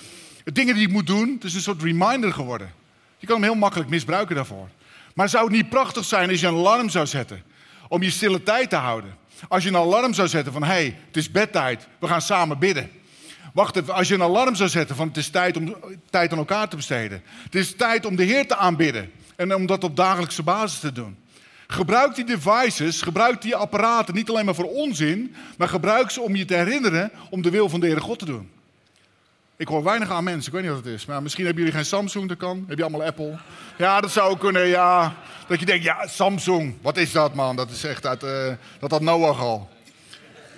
dingen die ik moet doen. Het is een soort reminder geworden. Je kan hem heel makkelijk misbruiken daarvoor. Maar zou het niet prachtig zijn als je een alarm zou zetten? om je stille tijd te houden. Als je een alarm zou zetten van hé, hey, het is bedtijd, we gaan samen bidden. Wacht even, als je een alarm zou zetten van het is tijd om tijd aan elkaar te besteden. Het is tijd om de Heer te aanbidden en om dat op dagelijkse basis te doen. Gebruik die devices, gebruik die apparaten niet alleen maar voor onzin, maar gebruik ze om je te herinneren om de wil van de Heere God te doen. Ik hoor weinig aan mensen, ik weet niet wat het is. Maar misschien hebben jullie geen Samsung, dat kan. Heb je allemaal Apple? Ja, dat zou kunnen, ja. Dat je denkt, ja, Samsung, wat is dat man? Dat is echt uit, uh, dat had Noach al.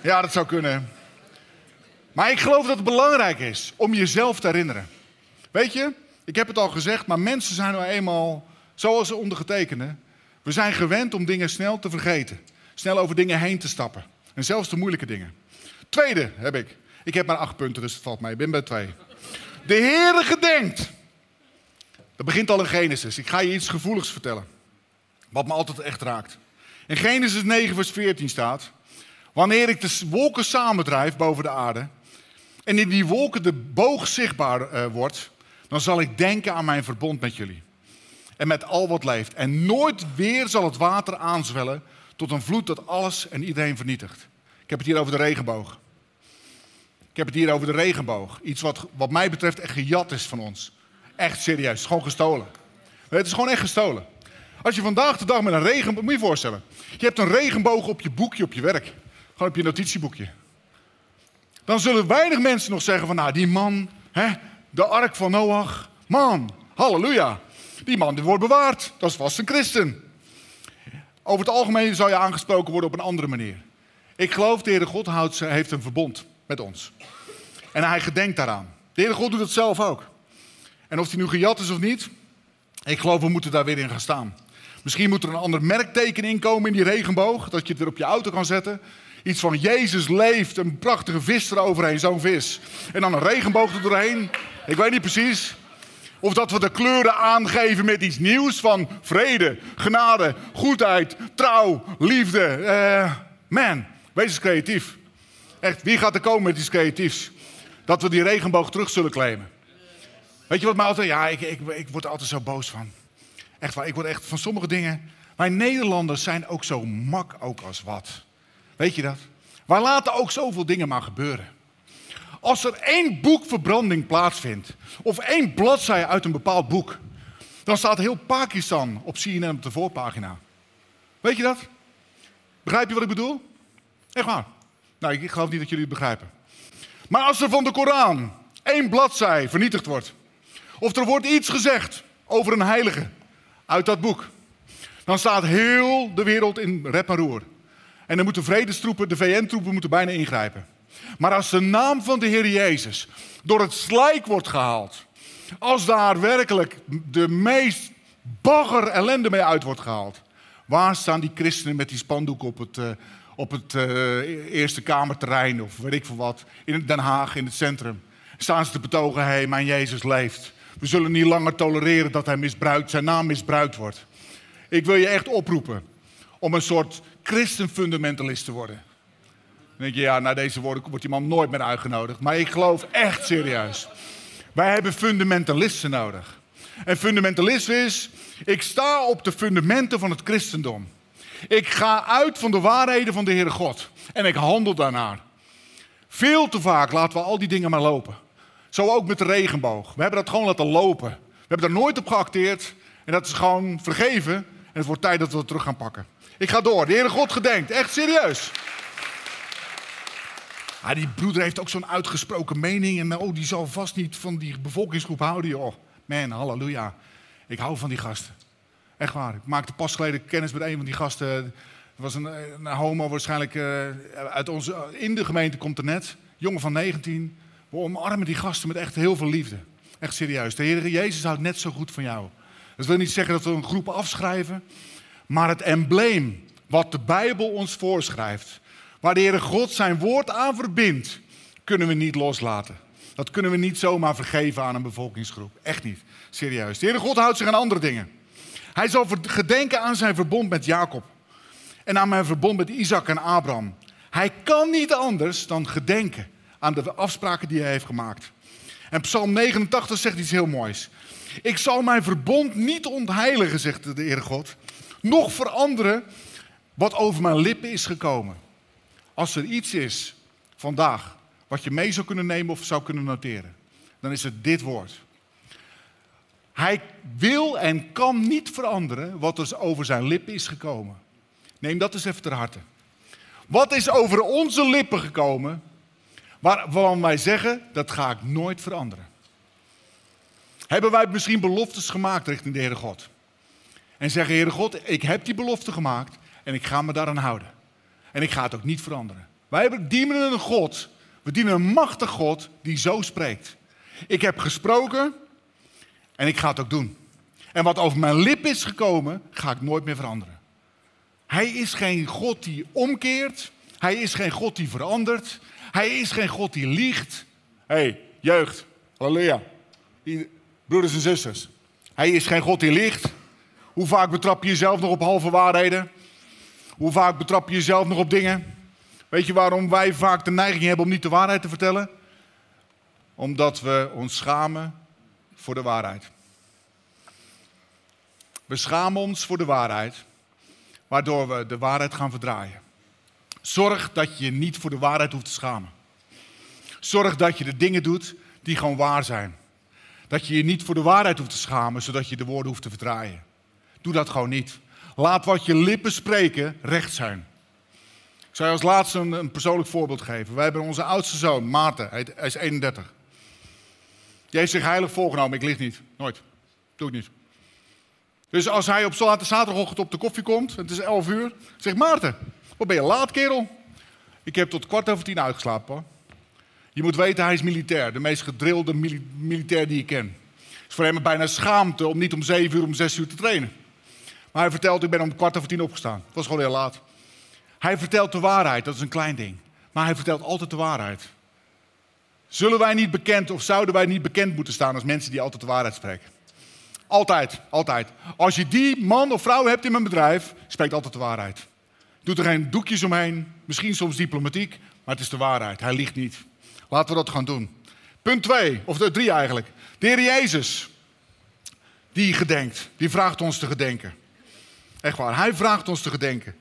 Ja, dat zou kunnen. Maar ik geloof dat het belangrijk is om jezelf te herinneren. Weet je, ik heb het al gezegd, maar mensen zijn nou eenmaal, zoals de ondergetekende, we zijn gewend om dingen snel te vergeten. Snel over dingen heen te stappen. En zelfs de moeilijke dingen. Tweede heb ik. Ik heb maar acht punten, dus het valt mij. Ik ben bij twee. De Heere gedenkt. Dat begint al in Genesis. Ik ga je iets gevoeligs vertellen. Wat me altijd echt raakt. In Genesis 9, vers 14 staat. Wanneer ik de wolken samendrijf boven de aarde. En in die wolken de boog zichtbaar uh, wordt. Dan zal ik denken aan mijn verbond met jullie en met al wat leeft. En nooit weer zal het water aanzwellen tot een vloed dat alles en iedereen vernietigt. Ik heb het hier over de regenboog. Ik heb het hier over de regenboog. Iets wat, wat mij betreft echt gejat is van ons. Echt serieus. Gewoon gestolen. Het is gewoon echt gestolen. Als je vandaag de dag met een regenboog... Moet je je voorstellen. Je hebt een regenboog op je boekje op je werk. Gewoon op je notitieboekje. Dan zullen weinig mensen nog zeggen van... Nou, die man, hè, de ark van Noach. Man, halleluja. Die man die wordt bewaard. Dat vast een christen. Over het algemeen zou je aangesproken worden op een andere manier. Ik geloof, de Heere God heeft een verbond met ons. En hij gedenkt daaraan. De Heere God doet het zelf ook. En of hij nu gejat is of niet, ik geloof we moeten daar weer in gaan staan. Misschien moet er een ander merkteken inkomen in die regenboog, dat je het weer op je auto kan zetten. Iets van Jezus leeft, een prachtige vis eroverheen, zo'n vis. En dan een regenboog er doorheen. Ik weet niet precies. Of dat we de kleuren aangeven met iets nieuws van vrede, genade, goedheid, trouw, liefde. Uh, man, wees eens creatief. Echt, wie gaat er komen met iets creatiefs? Dat we die regenboog terug zullen claimen. Weet je wat mij altijd... Ja, ik, ik, ik word er altijd zo boos van. Echt waar, ik word echt van sommige dingen... Wij Nederlanders zijn ook zo mak ook als wat. Weet je dat? Wij laten ook zoveel dingen maar gebeuren. Als er één boekverbranding plaatsvindt, of één bladzij uit een bepaald boek, dan staat heel Pakistan op CNN op de voorpagina. Weet je dat? Begrijp je wat ik bedoel? Echt waar. Nou, ik geloof niet dat jullie het begrijpen. Maar als er van de Koran één bladzij vernietigd wordt, of er wordt iets gezegd over een heilige uit dat boek, dan staat heel de wereld in rep en roer. En dan moeten vredestroepen, de VN-troepen moeten bijna ingrijpen. Maar als de naam van de Heer Jezus door het slijk wordt gehaald, als daar werkelijk de meest bagger ellende mee uit wordt gehaald, waar staan die christenen met die spandoek op het, uh, op het uh, Eerste Kamerterrein of weet ik veel wat, in Den Haag, in het centrum? Staan ze te betogen, hé, hey, mijn Jezus leeft. We zullen niet langer tolereren dat hij misbruikt, zijn naam misbruikt wordt. Ik wil je echt oproepen om een soort christenfundamentalist te worden denk je, ja, na deze woorden wordt die man nooit meer uitgenodigd. Maar ik geloof echt serieus. Wij hebben fundamentalisten nodig. En fundamentalisme is, ik sta op de fundamenten van het christendom. Ik ga uit van de waarheden van de Heere God. En ik handel daarnaar. Veel te vaak laten we al die dingen maar lopen. Zo ook met de regenboog. We hebben dat gewoon laten lopen. We hebben daar nooit op geacteerd. En dat is gewoon vergeven. En het wordt tijd dat we het terug gaan pakken. Ik ga door. De Heere God gedenkt. Echt serieus. Ah, die broeder heeft ook zo'n uitgesproken mening. En oh, die zal vast niet van die bevolkingsgroep houden. Joh. Man, halleluja. Ik hou van die gasten. Echt waar. Ik maakte pas geleden kennis met een van die gasten. Het was een, een homo waarschijnlijk uh, uit onze, in de gemeente komt er net. Jongen van 19. We omarmen die gasten met echt heel veel liefde. Echt serieus. De Heer Jezus houdt net zo goed van jou. Dat wil niet zeggen dat we een groep afschrijven. Maar het embleem wat de Bijbel ons voorschrijft Waar de Heere God zijn woord aan verbindt, kunnen we niet loslaten. Dat kunnen we niet zomaar vergeven aan een bevolkingsgroep. Echt niet. Serieus. De Heere God houdt zich aan andere dingen. Hij zal gedenken aan zijn verbond met Jacob. En aan mijn verbond met Isaac en Abraham. Hij kan niet anders dan gedenken aan de afspraken die hij heeft gemaakt. En Psalm 89 zegt iets heel moois. Ik zal mijn verbond niet ontheiligen, zegt de Heere God. Nog veranderen wat over mijn lippen is gekomen. Als er iets is vandaag wat je mee zou kunnen nemen of zou kunnen noteren, dan is het dit woord. Hij wil en kan niet veranderen wat er over zijn lippen is gekomen. Neem dat eens even ter harte. Wat is over onze lippen gekomen waarvan wij zeggen, dat ga ik nooit veranderen? Hebben wij misschien beloftes gemaakt richting de Heere God? En zeggen, Heere God, ik heb die belofte gemaakt en ik ga me daaraan houden. En ik ga het ook niet veranderen. Wij dienen een God, we dienen een machtig God die zo spreekt. Ik heb gesproken en ik ga het ook doen. En wat over mijn lip is gekomen, ga ik nooit meer veranderen. Hij is geen God die omkeert. Hij is geen God die verandert. Hij is geen God die liegt. Hey, jeugd, halleluja. Broeders en zusters. Hij is geen God die liegt. Hoe vaak betrap je jezelf nog op halve waarheden? Hoe vaak betrap je jezelf nog op dingen? Weet je waarom wij vaak de neiging hebben om niet de waarheid te vertellen? Omdat we ons schamen voor de waarheid. We schamen ons voor de waarheid, waardoor we de waarheid gaan verdraaien. Zorg dat je je niet voor de waarheid hoeft te schamen. Zorg dat je de dingen doet die gewoon waar zijn. Dat je je niet voor de waarheid hoeft te schamen, zodat je de woorden hoeft te verdraaien. Doe dat gewoon niet. Laat wat je lippen spreken recht zijn. Ik zou je als laatste een, een persoonlijk voorbeeld geven. Wij hebben onze oudste zoon, Maarten, hij, is 31. Die heeft zich heilig voorgenomen, ik lig niet. Nooit. Doe ik niet. Dus als hij op zaterdagochtend op de koffie komt, het is 11 uur, zegt Maarten, wat ben je laat kerel? Ik heb tot kwart over tien uitgeslapen. Je moet weten, hij is militair. De meest gedrilde militair die ik ken. Het is voor hem bijna schaamte om niet om zeven uur, om zes uur te trainen. Hij vertelt, ik ben om kwart over tien opgestaan. Het was gewoon heel laat. Hij vertelt de waarheid, dat is een klein ding. Maar hij vertelt altijd de waarheid. Zullen wij niet bekend of zouden wij niet bekend moeten staan als mensen die altijd de waarheid spreken? Altijd, altijd. Als je die man of vrouw hebt in mijn bedrijf, spreekt altijd de waarheid. Doet er geen doekjes omheen, misschien soms diplomatiek, maar het is de waarheid. Hij liegt niet. Laten we dat gaan doen. Punt 2, of drie eigenlijk. De Heer Jezus, die gedenkt, die vraagt ons te gedenken. Echt waar, hij vraagt ons te gedenken.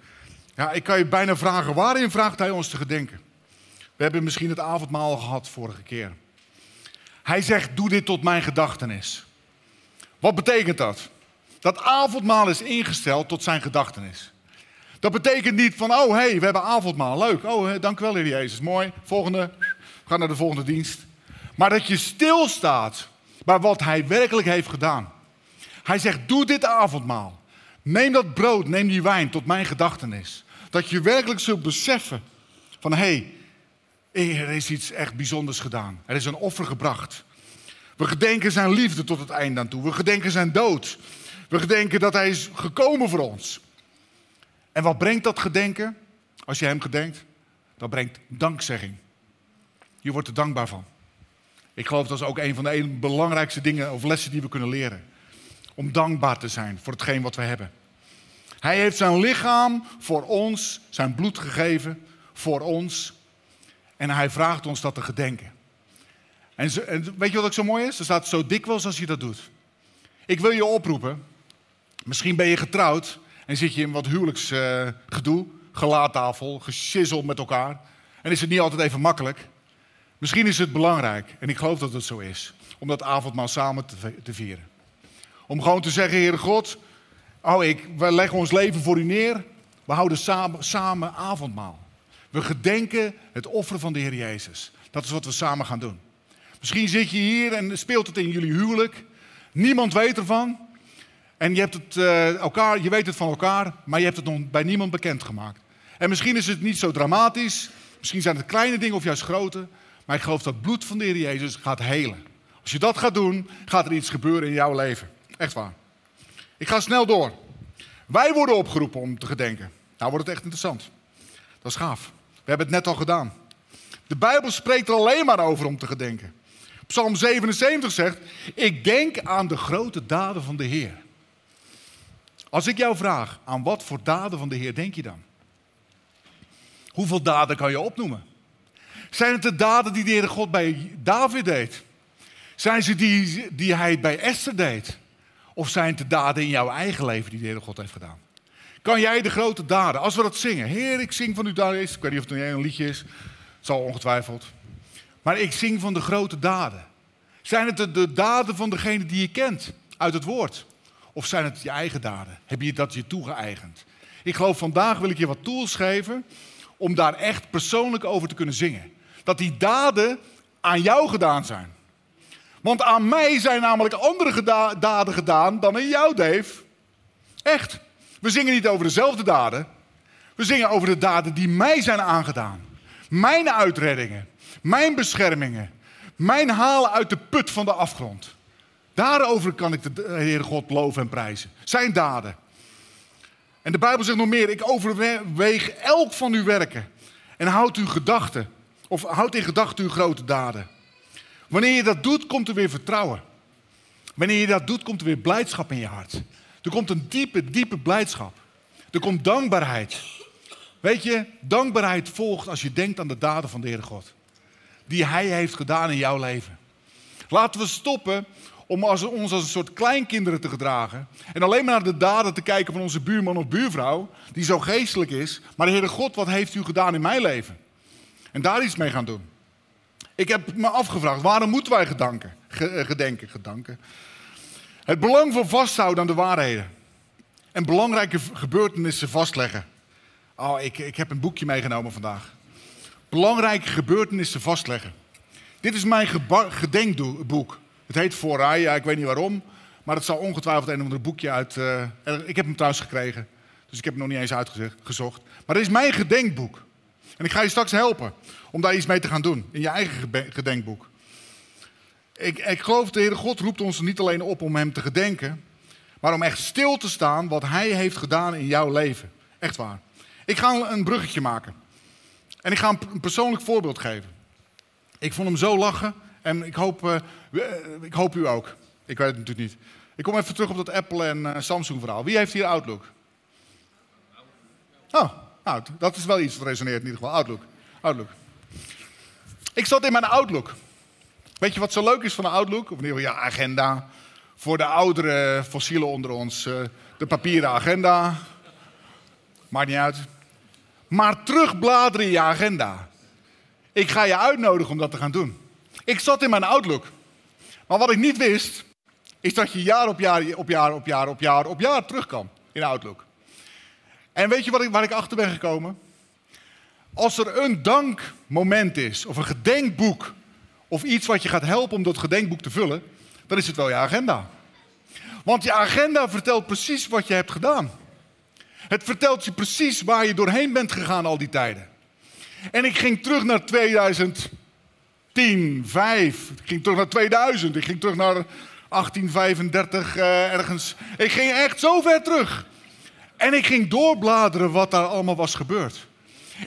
Ja, ik kan je bijna vragen, waarin vraagt hij ons te gedenken? We hebben misschien het avondmaal gehad vorige keer. Hij zegt, doe dit tot mijn gedachtenis. Wat betekent dat? Dat avondmaal is ingesteld tot zijn gedachtenis. Dat betekent niet van, oh hé, hey, we hebben avondmaal, leuk. Oh, dank u wel, Heer Jezus, mooi. Volgende, ga naar de volgende dienst. Maar dat je stilstaat bij wat hij werkelijk heeft gedaan. Hij zegt, doe dit avondmaal. Neem dat brood, neem die wijn tot mijn gedachtenis. Dat je werkelijk zult beseffen van, hé, hey, er is iets echt bijzonders gedaan. Er is een offer gebracht. We gedenken zijn liefde tot het einde aan toe. We gedenken zijn dood. We gedenken dat hij is gekomen voor ons. En wat brengt dat gedenken? Als je hem gedenkt, dat brengt dankzegging. Je wordt er dankbaar van. Ik geloof dat is ook een van de belangrijkste dingen of lessen die we kunnen leren. Om dankbaar te zijn voor hetgeen wat we hebben. Hij heeft zijn lichaam voor ons, zijn bloed gegeven voor ons. En hij vraagt ons dat te gedenken. En, weet je wat ook zo mooi is? Er staat zo dikwijls als je dat doet. Ik wil je oproepen. Misschien ben je getrouwd en zit je in wat huwelijksgedoe, uh, gelaattafel, met elkaar. En is het niet altijd even makkelijk. Misschien is het belangrijk, en ik geloof dat het zo is, om dat avondmaal samen te, te vieren. Om gewoon te zeggen, Heere God, oh, ik, we leggen ons leven voor u neer. We houden samen, samen avondmaal. We gedenken het offer van de Heer Jezus. Dat is wat we samen gaan doen. Misschien zit je hier en speelt het in jullie huwelijk. Niemand weet ervan. En je, hebt het, uh, elkaar, je weet het van elkaar, maar je hebt het nog bij niemand bekendgemaakt. En misschien is het niet zo dramatisch. Misschien zijn het kleine dingen of juist grote. Maar ik geloof dat het bloed van de Heer Jezus gaat helen. Als je dat gaat doen, gaat er iets gebeuren in jouw leven. Echt waar. Ik ga snel door. Wij worden opgeroepen om te gedenken. Nou wordt het echt interessant. Dat is gaaf. We hebben het net al gedaan. De Bijbel spreekt er alleen maar over om te gedenken. Psalm 77 zegt: Ik denk aan de grote daden van de Heer. Als ik jou vraag, aan wat voor daden van de Heer denk je dan? Hoeveel daden kan je opnoemen? Zijn het de daden die de Heer God bij David deed? Zijn ze die, die hij bij Esther deed? Of zijn het de daden in jouw eigen leven die de Heer God heeft gedaan? Kan jij de grote daden, als we dat zingen. Heer, ik zing van uw daden. Ik weet niet of het een liedje is. Het zal ongetwijfeld. Maar ik zing van de grote daden. Zijn het de, de daden van degene die je kent uit het woord? Of zijn het je eigen daden? Heb je dat je toegeëigend? Ik geloof vandaag wil ik je wat tools geven om daar echt persoonlijk over te kunnen zingen. Dat die daden aan jou gedaan zijn. Want aan mij zijn namelijk andere daden gedaan dan aan jou, Dave. Echt. We zingen niet over dezelfde daden. We zingen over de daden die mij zijn aangedaan. Mijn uitreddingen, mijn beschermingen, mijn halen uit de put van de afgrond. Daarover kan ik de Heere God loven en prijzen. Zijn daden. En de Bijbel zegt nog meer: ik overweeg elk van uw werken en houd uw gedachten, of houd in gedachten uw grote daden. Wanneer je dat doet, komt er weer vertrouwen. Wanneer je dat doet, komt er weer blijdschap in je hart. Er komt een diepe, diepe blijdschap. Er komt dankbaarheid. Weet je, dankbaarheid volgt als je denkt aan de daden van de Heere God. Die Hij heeft gedaan in jouw leven. Laten we stoppen om ons als een soort kleinkinderen te gedragen. En alleen maar naar de daden te kijken van onze buurman of buurvrouw, die zo geestelijk is. Maar Heere God, wat heeft u gedaan in mijn leven? En daar iets mee gaan doen. Ik heb me afgevraagd, waarom moeten wij gedanken, eh, gedenken, gedanken? Het belang van vasthouden aan de waarheden. En belangrijke gebeurtenissen vastleggen. Oh, ik, ik heb een boekje meegenomen vandaag. Belangrijke gebeurtenissen vastleggen. Dit is mijn gedenkboek. Het heet Voorrij, ja, ik weet niet waarom. Maar het zal ongetwijfeld een of ander boekje uit. Uh, ik heb hem thuis gekregen. Dus ik heb hem nog niet eens uitgezocht. Maar dit is mijn gedenkboek. En ik ga je straks helpen om daar iets mee te gaan doen. In je eigen gedenkboek. Ik, ik geloof, de Heere God roept ons niet alleen op om hem te gedenken. Maar om echt stil te staan wat hij heeft gedaan in jouw leven. Echt waar. Ik ga een bruggetje maken. En ik ga een persoonlijk voorbeeld geven. Ik vond hem zo lachen. En ik hoop, uh, ik hoop u ook. Ik weet het natuurlijk niet. Ik kom even terug op dat Apple en uh, Samsung verhaal. Wie heeft hier Outlook? Oh, nou, dat is wel iets wat resoneert in ieder geval. Outlook. Outlook. Ik zat in mijn Outlook. Weet je wat zo leuk is van de Outlook? Of geval, ja, agenda. Voor de oudere fossielen onder ons, uh, de papieren agenda. Maakt niet uit. Maar terugbladeren in je agenda. Ik ga je uitnodigen om dat te gaan doen. Ik zat in mijn Outlook. Maar wat ik niet wist, is dat je jaar op jaar op jaar op jaar op jaar op jaar terug kan in Outlook. En weet je wat ik, waar ik achter ben gekomen? Als er een dankmoment is, of een gedenkboek, of iets wat je gaat helpen om dat gedenkboek te vullen, dan is het wel je agenda. Want je agenda vertelt precies wat je hebt gedaan. Het vertelt je precies waar je doorheen bent gegaan al die tijden. En ik ging terug naar 2000. 10, 5. Ik ging terug naar 2000. Ik ging terug naar 1835 uh, ergens. Ik ging echt zo ver terug. En ik ging doorbladeren wat daar allemaal was gebeurd.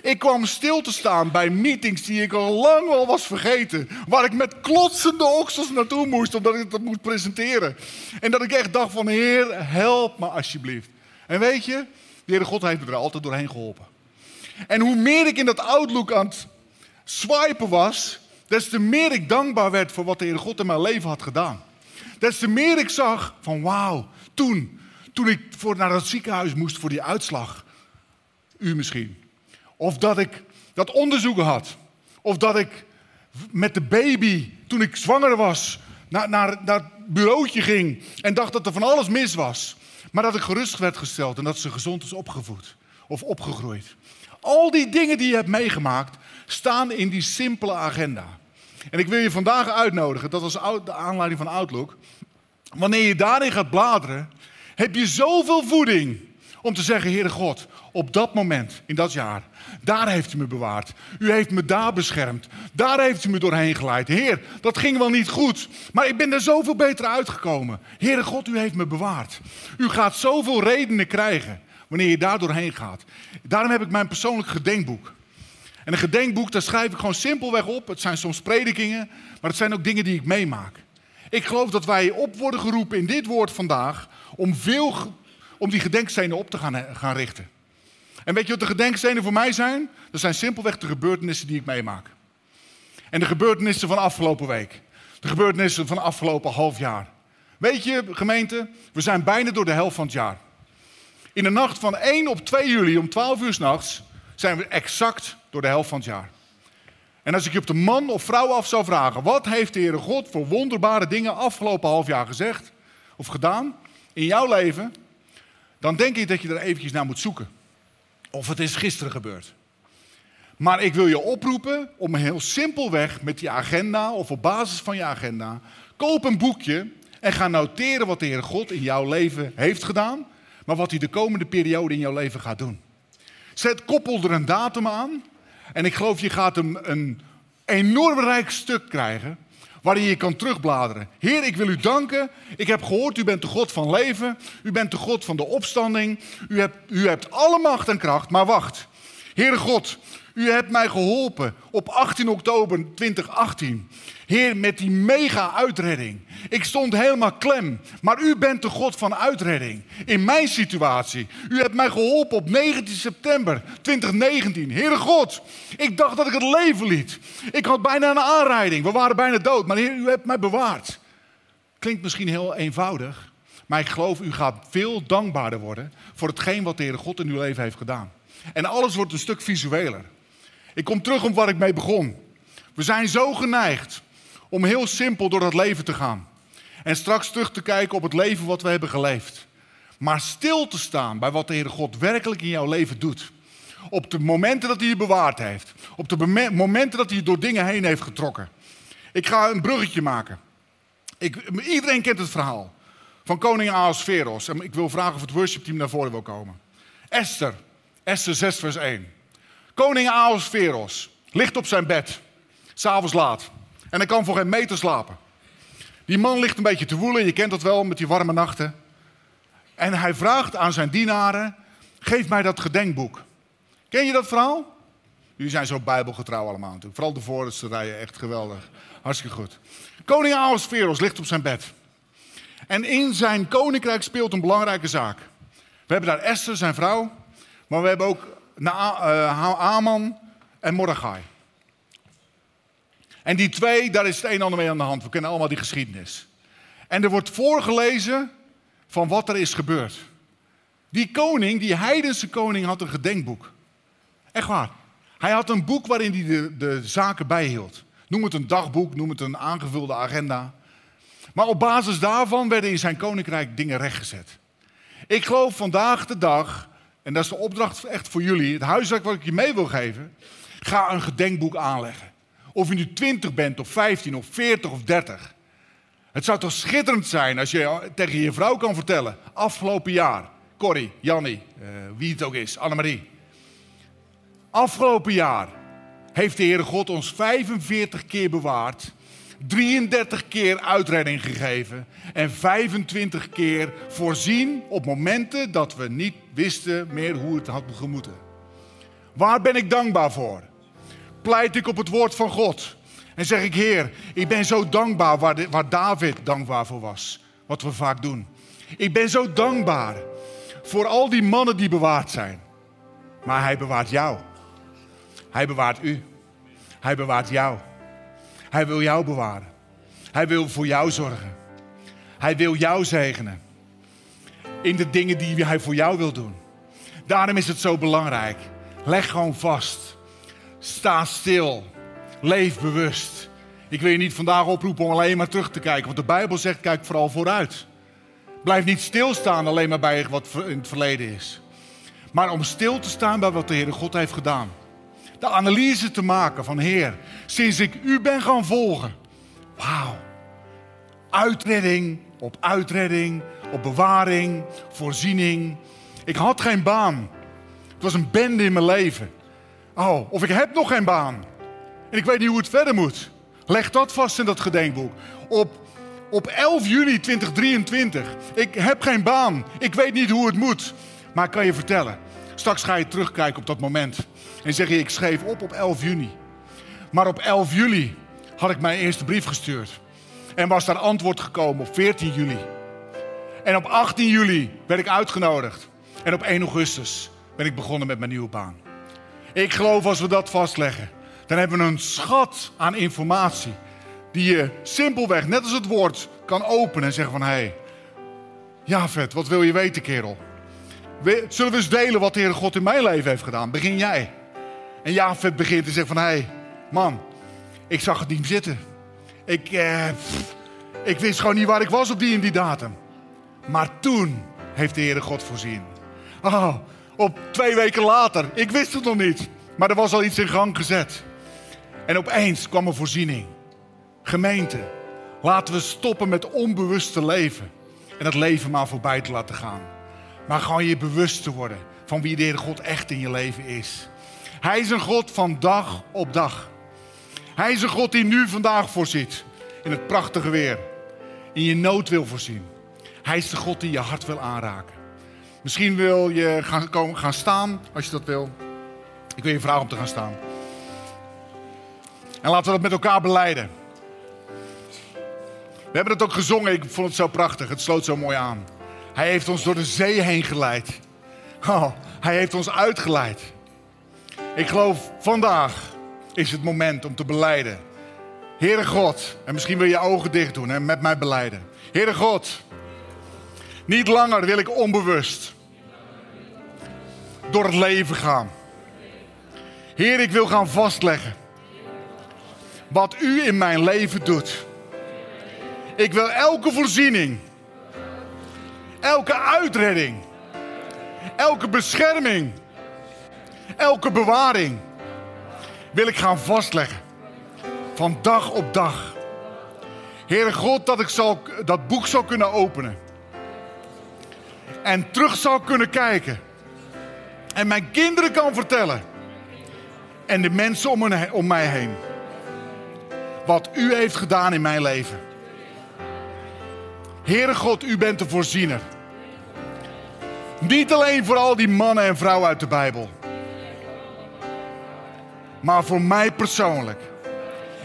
Ik kwam stil te staan bij meetings die ik al lang al was vergeten. Waar ik met klotsende oksels naartoe moest, omdat ik dat moest presenteren. En dat ik echt dacht van, Heer, help me alsjeblieft. En weet je, de Heere God heeft me er altijd doorheen geholpen. En hoe meer ik in dat Outlook aan het swipen was, des te meer ik dankbaar werd voor wat de Heer God in mijn leven had gedaan. Des te meer ik zag van wauw, toen, toen ik voor, naar het ziekenhuis moest voor die uitslag. U misschien. Of dat ik dat onderzoek had. Of dat ik met de baby, toen ik zwanger was, naar, naar, naar het bureautje ging en dacht dat er van alles mis was. Maar dat ik gerust werd gesteld en dat ze gezond is opgevoed of opgegroeid. Al die dingen die je hebt meegemaakt, staan in die simpele agenda. En ik wil je vandaag uitnodigen, dat was de aanleiding van Outlook. Wanneer je daarin gaat bladeren, heb je zoveel voeding om te zeggen, Heere God, op dat moment, in dat jaar, daar heeft u me bewaard. U heeft me daar beschermd. Daar heeft u me doorheen geleid. Heer, dat ging wel niet goed, maar ik ben er zoveel beter uitgekomen. Heere God, u heeft me bewaard. U gaat zoveel redenen krijgen wanneer je daar doorheen gaat. Daarom heb ik mijn persoonlijk gedenkboek. En een gedenkboek, daar schrijf ik gewoon simpelweg op. Het zijn soms predikingen, maar het zijn ook dingen die ik meemaak. Ik geloof dat wij op worden geroepen in dit woord vandaag om, veel, om die gedenkstenen op te gaan, gaan richten. En weet je wat de gedenkstenen voor mij zijn? Dat zijn simpelweg de gebeurtenissen die ik meemaak. En de gebeurtenissen van afgelopen week. De gebeurtenissen van afgelopen half jaar. Weet je, gemeente, we zijn bijna door de helft van het jaar. In de nacht van 1 op 2 juli om 12 uur s'nachts zijn we exact door de helft van het jaar. En als ik je op de man of vrouw af zou vragen, wat heeft de Heere God voor wonderbare dingen afgelopen half jaar gezegd of gedaan in jouw leven, dan denk ik dat je er eventjes naar moet zoeken. Of het is gisteren gebeurd. Maar ik wil je oproepen om heel simpelweg met je agenda of op basis van je agenda, koop een boekje en ga noteren wat de Heer God in jouw leven heeft gedaan, maar wat hij de komende periode in jouw leven gaat doen. Zet, koppel er een datum aan en ik geloof je gaat een, een enorm rijk stuk krijgen waarin je kan terugbladeren. Heer, ik wil u danken. Ik heb gehoord, u bent de God van leven. U bent de God van de opstanding. U hebt, u hebt alle macht en kracht. Maar wacht. Heere God, u hebt mij geholpen op 18 oktober 2018. Heer, met die mega uitredding. Ik stond helemaal klem. Maar u bent de God van uitredding. In mijn situatie. U hebt mij geholpen op 19 september 2019. Heere God, ik dacht dat ik het leven liet. Ik had bijna een aanrijding. We waren bijna dood. Maar Heer, u hebt mij bewaard. Klinkt misschien heel eenvoudig. Maar ik geloof, u gaat veel dankbaarder worden voor hetgeen wat de Heere God in uw leven heeft gedaan. En alles wordt een stuk visueler. Ik kom terug op waar ik mee begon. We zijn zo geneigd om heel simpel door het leven te gaan. En straks terug te kijken op het leven wat we hebben geleefd. Maar stil te staan bij wat de Heere God werkelijk in jouw leven doet. Op de momenten dat hij je bewaard heeft. Op de momenten dat hij je door dingen heen heeft getrokken. Ik ga een bruggetje maken. Ik, iedereen kent het verhaal van koning Ahasveros. En ik wil vragen of het worshipteam naar voren wil komen. Esther, Esther 6 vers 1. Koning Ahasveros ligt op zijn bed, s'avonds laat. En hij kan voor geen meter slapen. Die man ligt een beetje te woelen, je kent dat wel met die warme nachten. En hij vraagt aan zijn dienaren: geef mij dat gedenkboek. Ken je dat verhaal? Jullie zijn zo bijbelgetrouw allemaal natuurlijk. Vooral de voorste rijen, echt geweldig. Hartstikke goed. Koning Ahasveros ligt op zijn bed. En in zijn koninkrijk speelt een belangrijke zaak. We hebben daar Esther, zijn vrouw. Maar we hebben ook uh, Haman en Mordechai. En die twee, daar is het een en ander mee aan de hand. We kennen allemaal die geschiedenis. En er wordt voorgelezen van wat er is gebeurd. Die koning, die heidense koning, had een gedenkboek. Echt waar. Hij had een boek waarin hij de, de zaken bijhield. Noem het een dagboek, noem het een aangevulde agenda. Maar op basis daarvan werden in zijn koninkrijk dingen rechtgezet. Ik geloof vandaag de dag, en dat is de opdracht echt voor jullie, het huiswerk wat ik je mee wil geven, ga een gedenkboek aanleggen. Of je nu 20 bent, of 15, of 40 of 30. Het zou toch schitterend zijn als je tegen je vrouw kan vertellen: afgelopen jaar, Corrie, Jannie, uh, wie het ook is, Annemarie. Afgelopen jaar heeft de Heere God ons 45 keer bewaard, 33 keer uitredding gegeven en 25 keer voorzien op momenten dat we niet wisten meer hoe het had gemoeten. Waar ben ik dankbaar voor? pleit ik op het woord van God. En zeg ik, Heer, ik ben zo dankbaar waar, waar David dankbaar voor was. Wat we vaak doen. Ik ben zo dankbaar voor al die mannen die bewaard zijn. Maar hij bewaart jou. Hij bewaart u. Hij bewaart jou. Hij wil jou bewaren. Hij wil voor jou zorgen. Hij wil jou zegenen. In de dingen die hij voor jou wil doen. Daarom is het zo belangrijk. Leg gewoon vast Sta stil. Leef bewust. Ik wil je niet vandaag oproepen om alleen maar terug te kijken, want de Bijbel zegt: kijk vooral vooruit. Blijf niet stilstaan alleen maar bij wat in het verleden is. Maar om stil te staan bij wat de Heere God heeft gedaan. De analyse te maken van Heer, sinds ik u ben gaan volgen. Wauw. Uitredding op uitredding, op bewaring, voorziening. Ik had geen baan. Het was een bende in mijn leven. Oh, of ik heb nog geen baan. En ik weet niet hoe het verder moet. Leg dat vast in dat gedenkboek. Op, op 11 juli 2023. Ik heb geen baan. Ik weet niet hoe het moet. Maar ik kan je vertellen. Straks ga je terugkijken op dat moment. En zeg je, ik schreef op op 11 juni. Maar op 11 juli had ik mijn eerste brief gestuurd. En was daar antwoord gekomen op 14 juli. En op 18 juli werd ik uitgenodigd. En op 1 augustus ben ik begonnen met mijn nieuwe baan. Ik geloof als we dat vastleggen, dan hebben we een schat aan informatie. Die je simpelweg, net als het woord, kan openen en zeggen van... Hé, hey, ja vet, wat wil je weten kerel? Zullen we eens delen wat de Heere God in mijn leven heeft gedaan? Begin jij. En Jafet begint te zeggen van... Hé, hey, man, ik zag het niet zitten. Ik, eh, ik wist gewoon niet waar ik was op die en die datum. Maar toen heeft de Heere God voorzien. Oh, op twee weken later. Ik wist het nog niet. Maar er was al iets in gang gezet. En opeens kwam een voorziening. Gemeente, laten we stoppen met onbewust te leven. En het leven maar voorbij te laten gaan. Maar gewoon je bewust te worden van wie de Heere God echt in je leven is. Hij is een God van dag op dag. Hij is een God die nu vandaag voorziet. In het prachtige weer. In je nood wil voorzien. Hij is de God die je hart wil aanraken. Misschien wil je gaan, komen, gaan staan als je dat wil. Ik wil je vragen om te gaan staan. En laten we dat met elkaar beleiden. We hebben het ook gezongen. Ik vond het zo prachtig. Het sloot zo mooi aan. Hij heeft ons door de zee heen geleid. Oh, hij heeft ons uitgeleid. Ik geloof vandaag is het moment om te beleiden. Heere God, en misschien wil je je ogen dicht doen en met mij beleiden. Heere God, niet langer wil ik onbewust door het leven gaan. Heer, ik wil gaan vastleggen wat u in mijn leven doet. Ik wil elke voorziening, elke uitredding, elke bescherming, elke bewaring wil ik gaan vastleggen. Van dag op dag. Heere God, dat ik zal, dat boek zal kunnen openen. En terug zal kunnen kijken. En mijn kinderen kan vertellen. En de mensen om, me- om mij heen. Wat u heeft gedaan in mijn leven. Heere God, u bent de voorziener. Niet alleen voor al die mannen en vrouwen uit de Bijbel. Maar voor mij persoonlijk.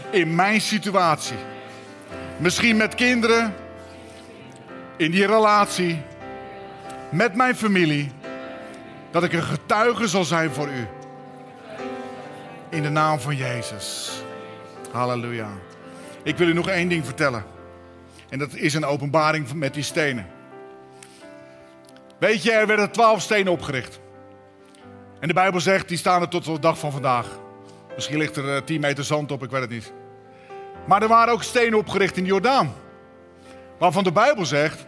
In mijn situatie. Misschien met kinderen. In die relatie. Met mijn familie. Dat ik een getuige zal zijn voor u. In de naam van Jezus. Halleluja. Ik wil u nog één ding vertellen. En dat is een openbaring met die stenen. Weet je, er werden twaalf stenen opgericht. En de Bijbel zegt, die staan er tot de dag van vandaag. Misschien ligt er eh, 10 meter zand op, ik weet het niet. Maar er waren ook stenen opgericht in de Jordaan. Waarvan de Bijbel zegt,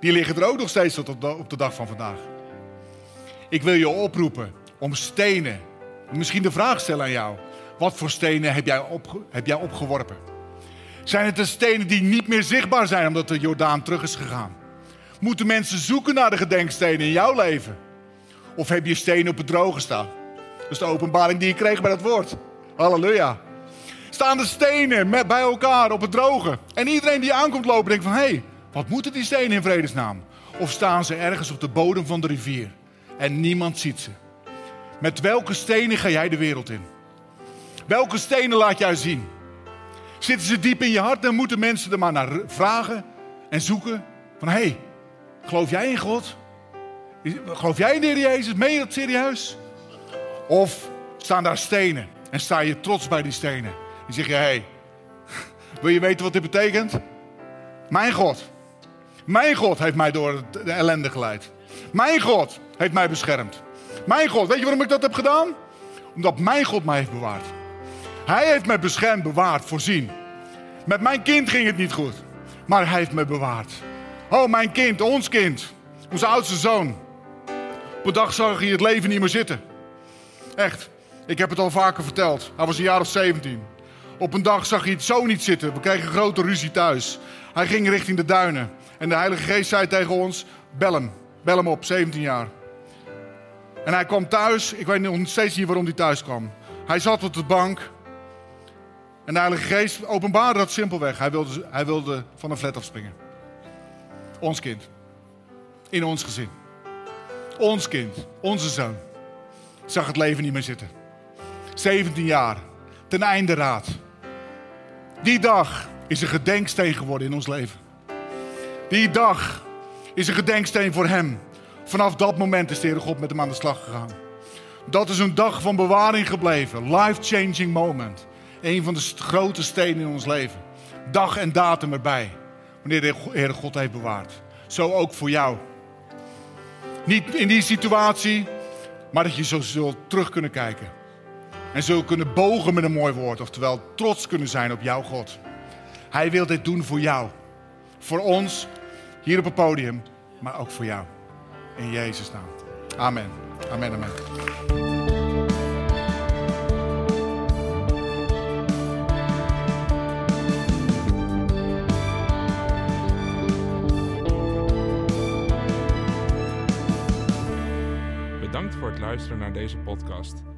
die liggen er ook nog steeds tot op de, op dag van vandaag. Ik wil je oproepen om stenen. Misschien de vraag stellen aan jou. Wat voor stenen heb jij, opge- heb jij opgeworpen? Zijn het de stenen die niet meer zichtbaar zijn omdat de Jordaan terug is gegaan? Moeten mensen zoeken naar de gedenkstenen in jouw leven? Of heb je stenen op het droge staan? Dat is de openbaring die je kreeg bij dat woord. Halleluja. Staan de stenen met, bij elkaar op het droge. En iedereen die aankomt lopen denkt van... hé, hey, wat moeten die stenen in vredesnaam? Of staan ze ergens op de bodem van de rivier? En niemand ziet ze. Met welke stenen ga jij de wereld in? Welke stenen laat jij zien? Zitten ze diep in je hart, dan moeten mensen er maar naar vragen en zoeken. Van, hé, hey, geloof jij in God? Geloof jij in de Heer Jezus? Meen je dat serieus? Of staan daar stenen en sta je trots bij die stenen? En zeg je, hé, hey, wil je weten wat dit betekent? Mijn God. Mijn God heeft mij door de ellende geleid. Mijn God heeft mij beschermd. Mijn God, weet je waarom ik dat heb gedaan? Omdat mijn God mij heeft bewaard. Hij heeft mij beschermd, bewaard, voorzien. Met mijn kind ging het niet goed. Maar hij heeft me bewaard. Oh, mijn kind, ons kind. Onze oudste zoon. Op een dag zag hij het leven niet meer zitten. Echt. Ik heb het al vaker verteld. Hij was een jaar of 17. Op een dag zag hij het zo niet zitten. We kregen een grote ruzie thuis. Hij ging richting de duinen. En de Heilige Geest zei tegen ons: bel hem. Bel hem op, 17 jaar. En hij kwam thuis. Ik weet nog steeds niet waarom hij thuis kwam. Hij zat op de bank. En de Heilige Geest openbaarde dat simpelweg. Hij wilde, hij wilde van een flat afspringen. Ons kind. In ons gezin. Ons kind. Onze zoon. Zag het leven niet meer zitten. 17 jaar. Ten einde raad. Die dag is een gedenksteen geworden in ons leven. Die dag is een gedenksteen voor hem. Vanaf dat moment is de Heere God met hem aan de slag gegaan. Dat is een dag van bewaring gebleven. Life-changing moment. Een van de grote stenen in ons leven. Dag en datum erbij. Wanneer de Heere God heeft bewaard. Zo ook voor jou. Niet in die situatie, maar dat je zo zult terug kunnen kijken. En zult kunnen bogen met een mooi woord, oftewel trots kunnen zijn op jouw God. Hij wil dit doen voor jou. Voor ons, hier op het podium, maar ook voor jou. In Jezus' naam. Amen. Amen, amen. Bedankt voor het luisteren naar deze podcast.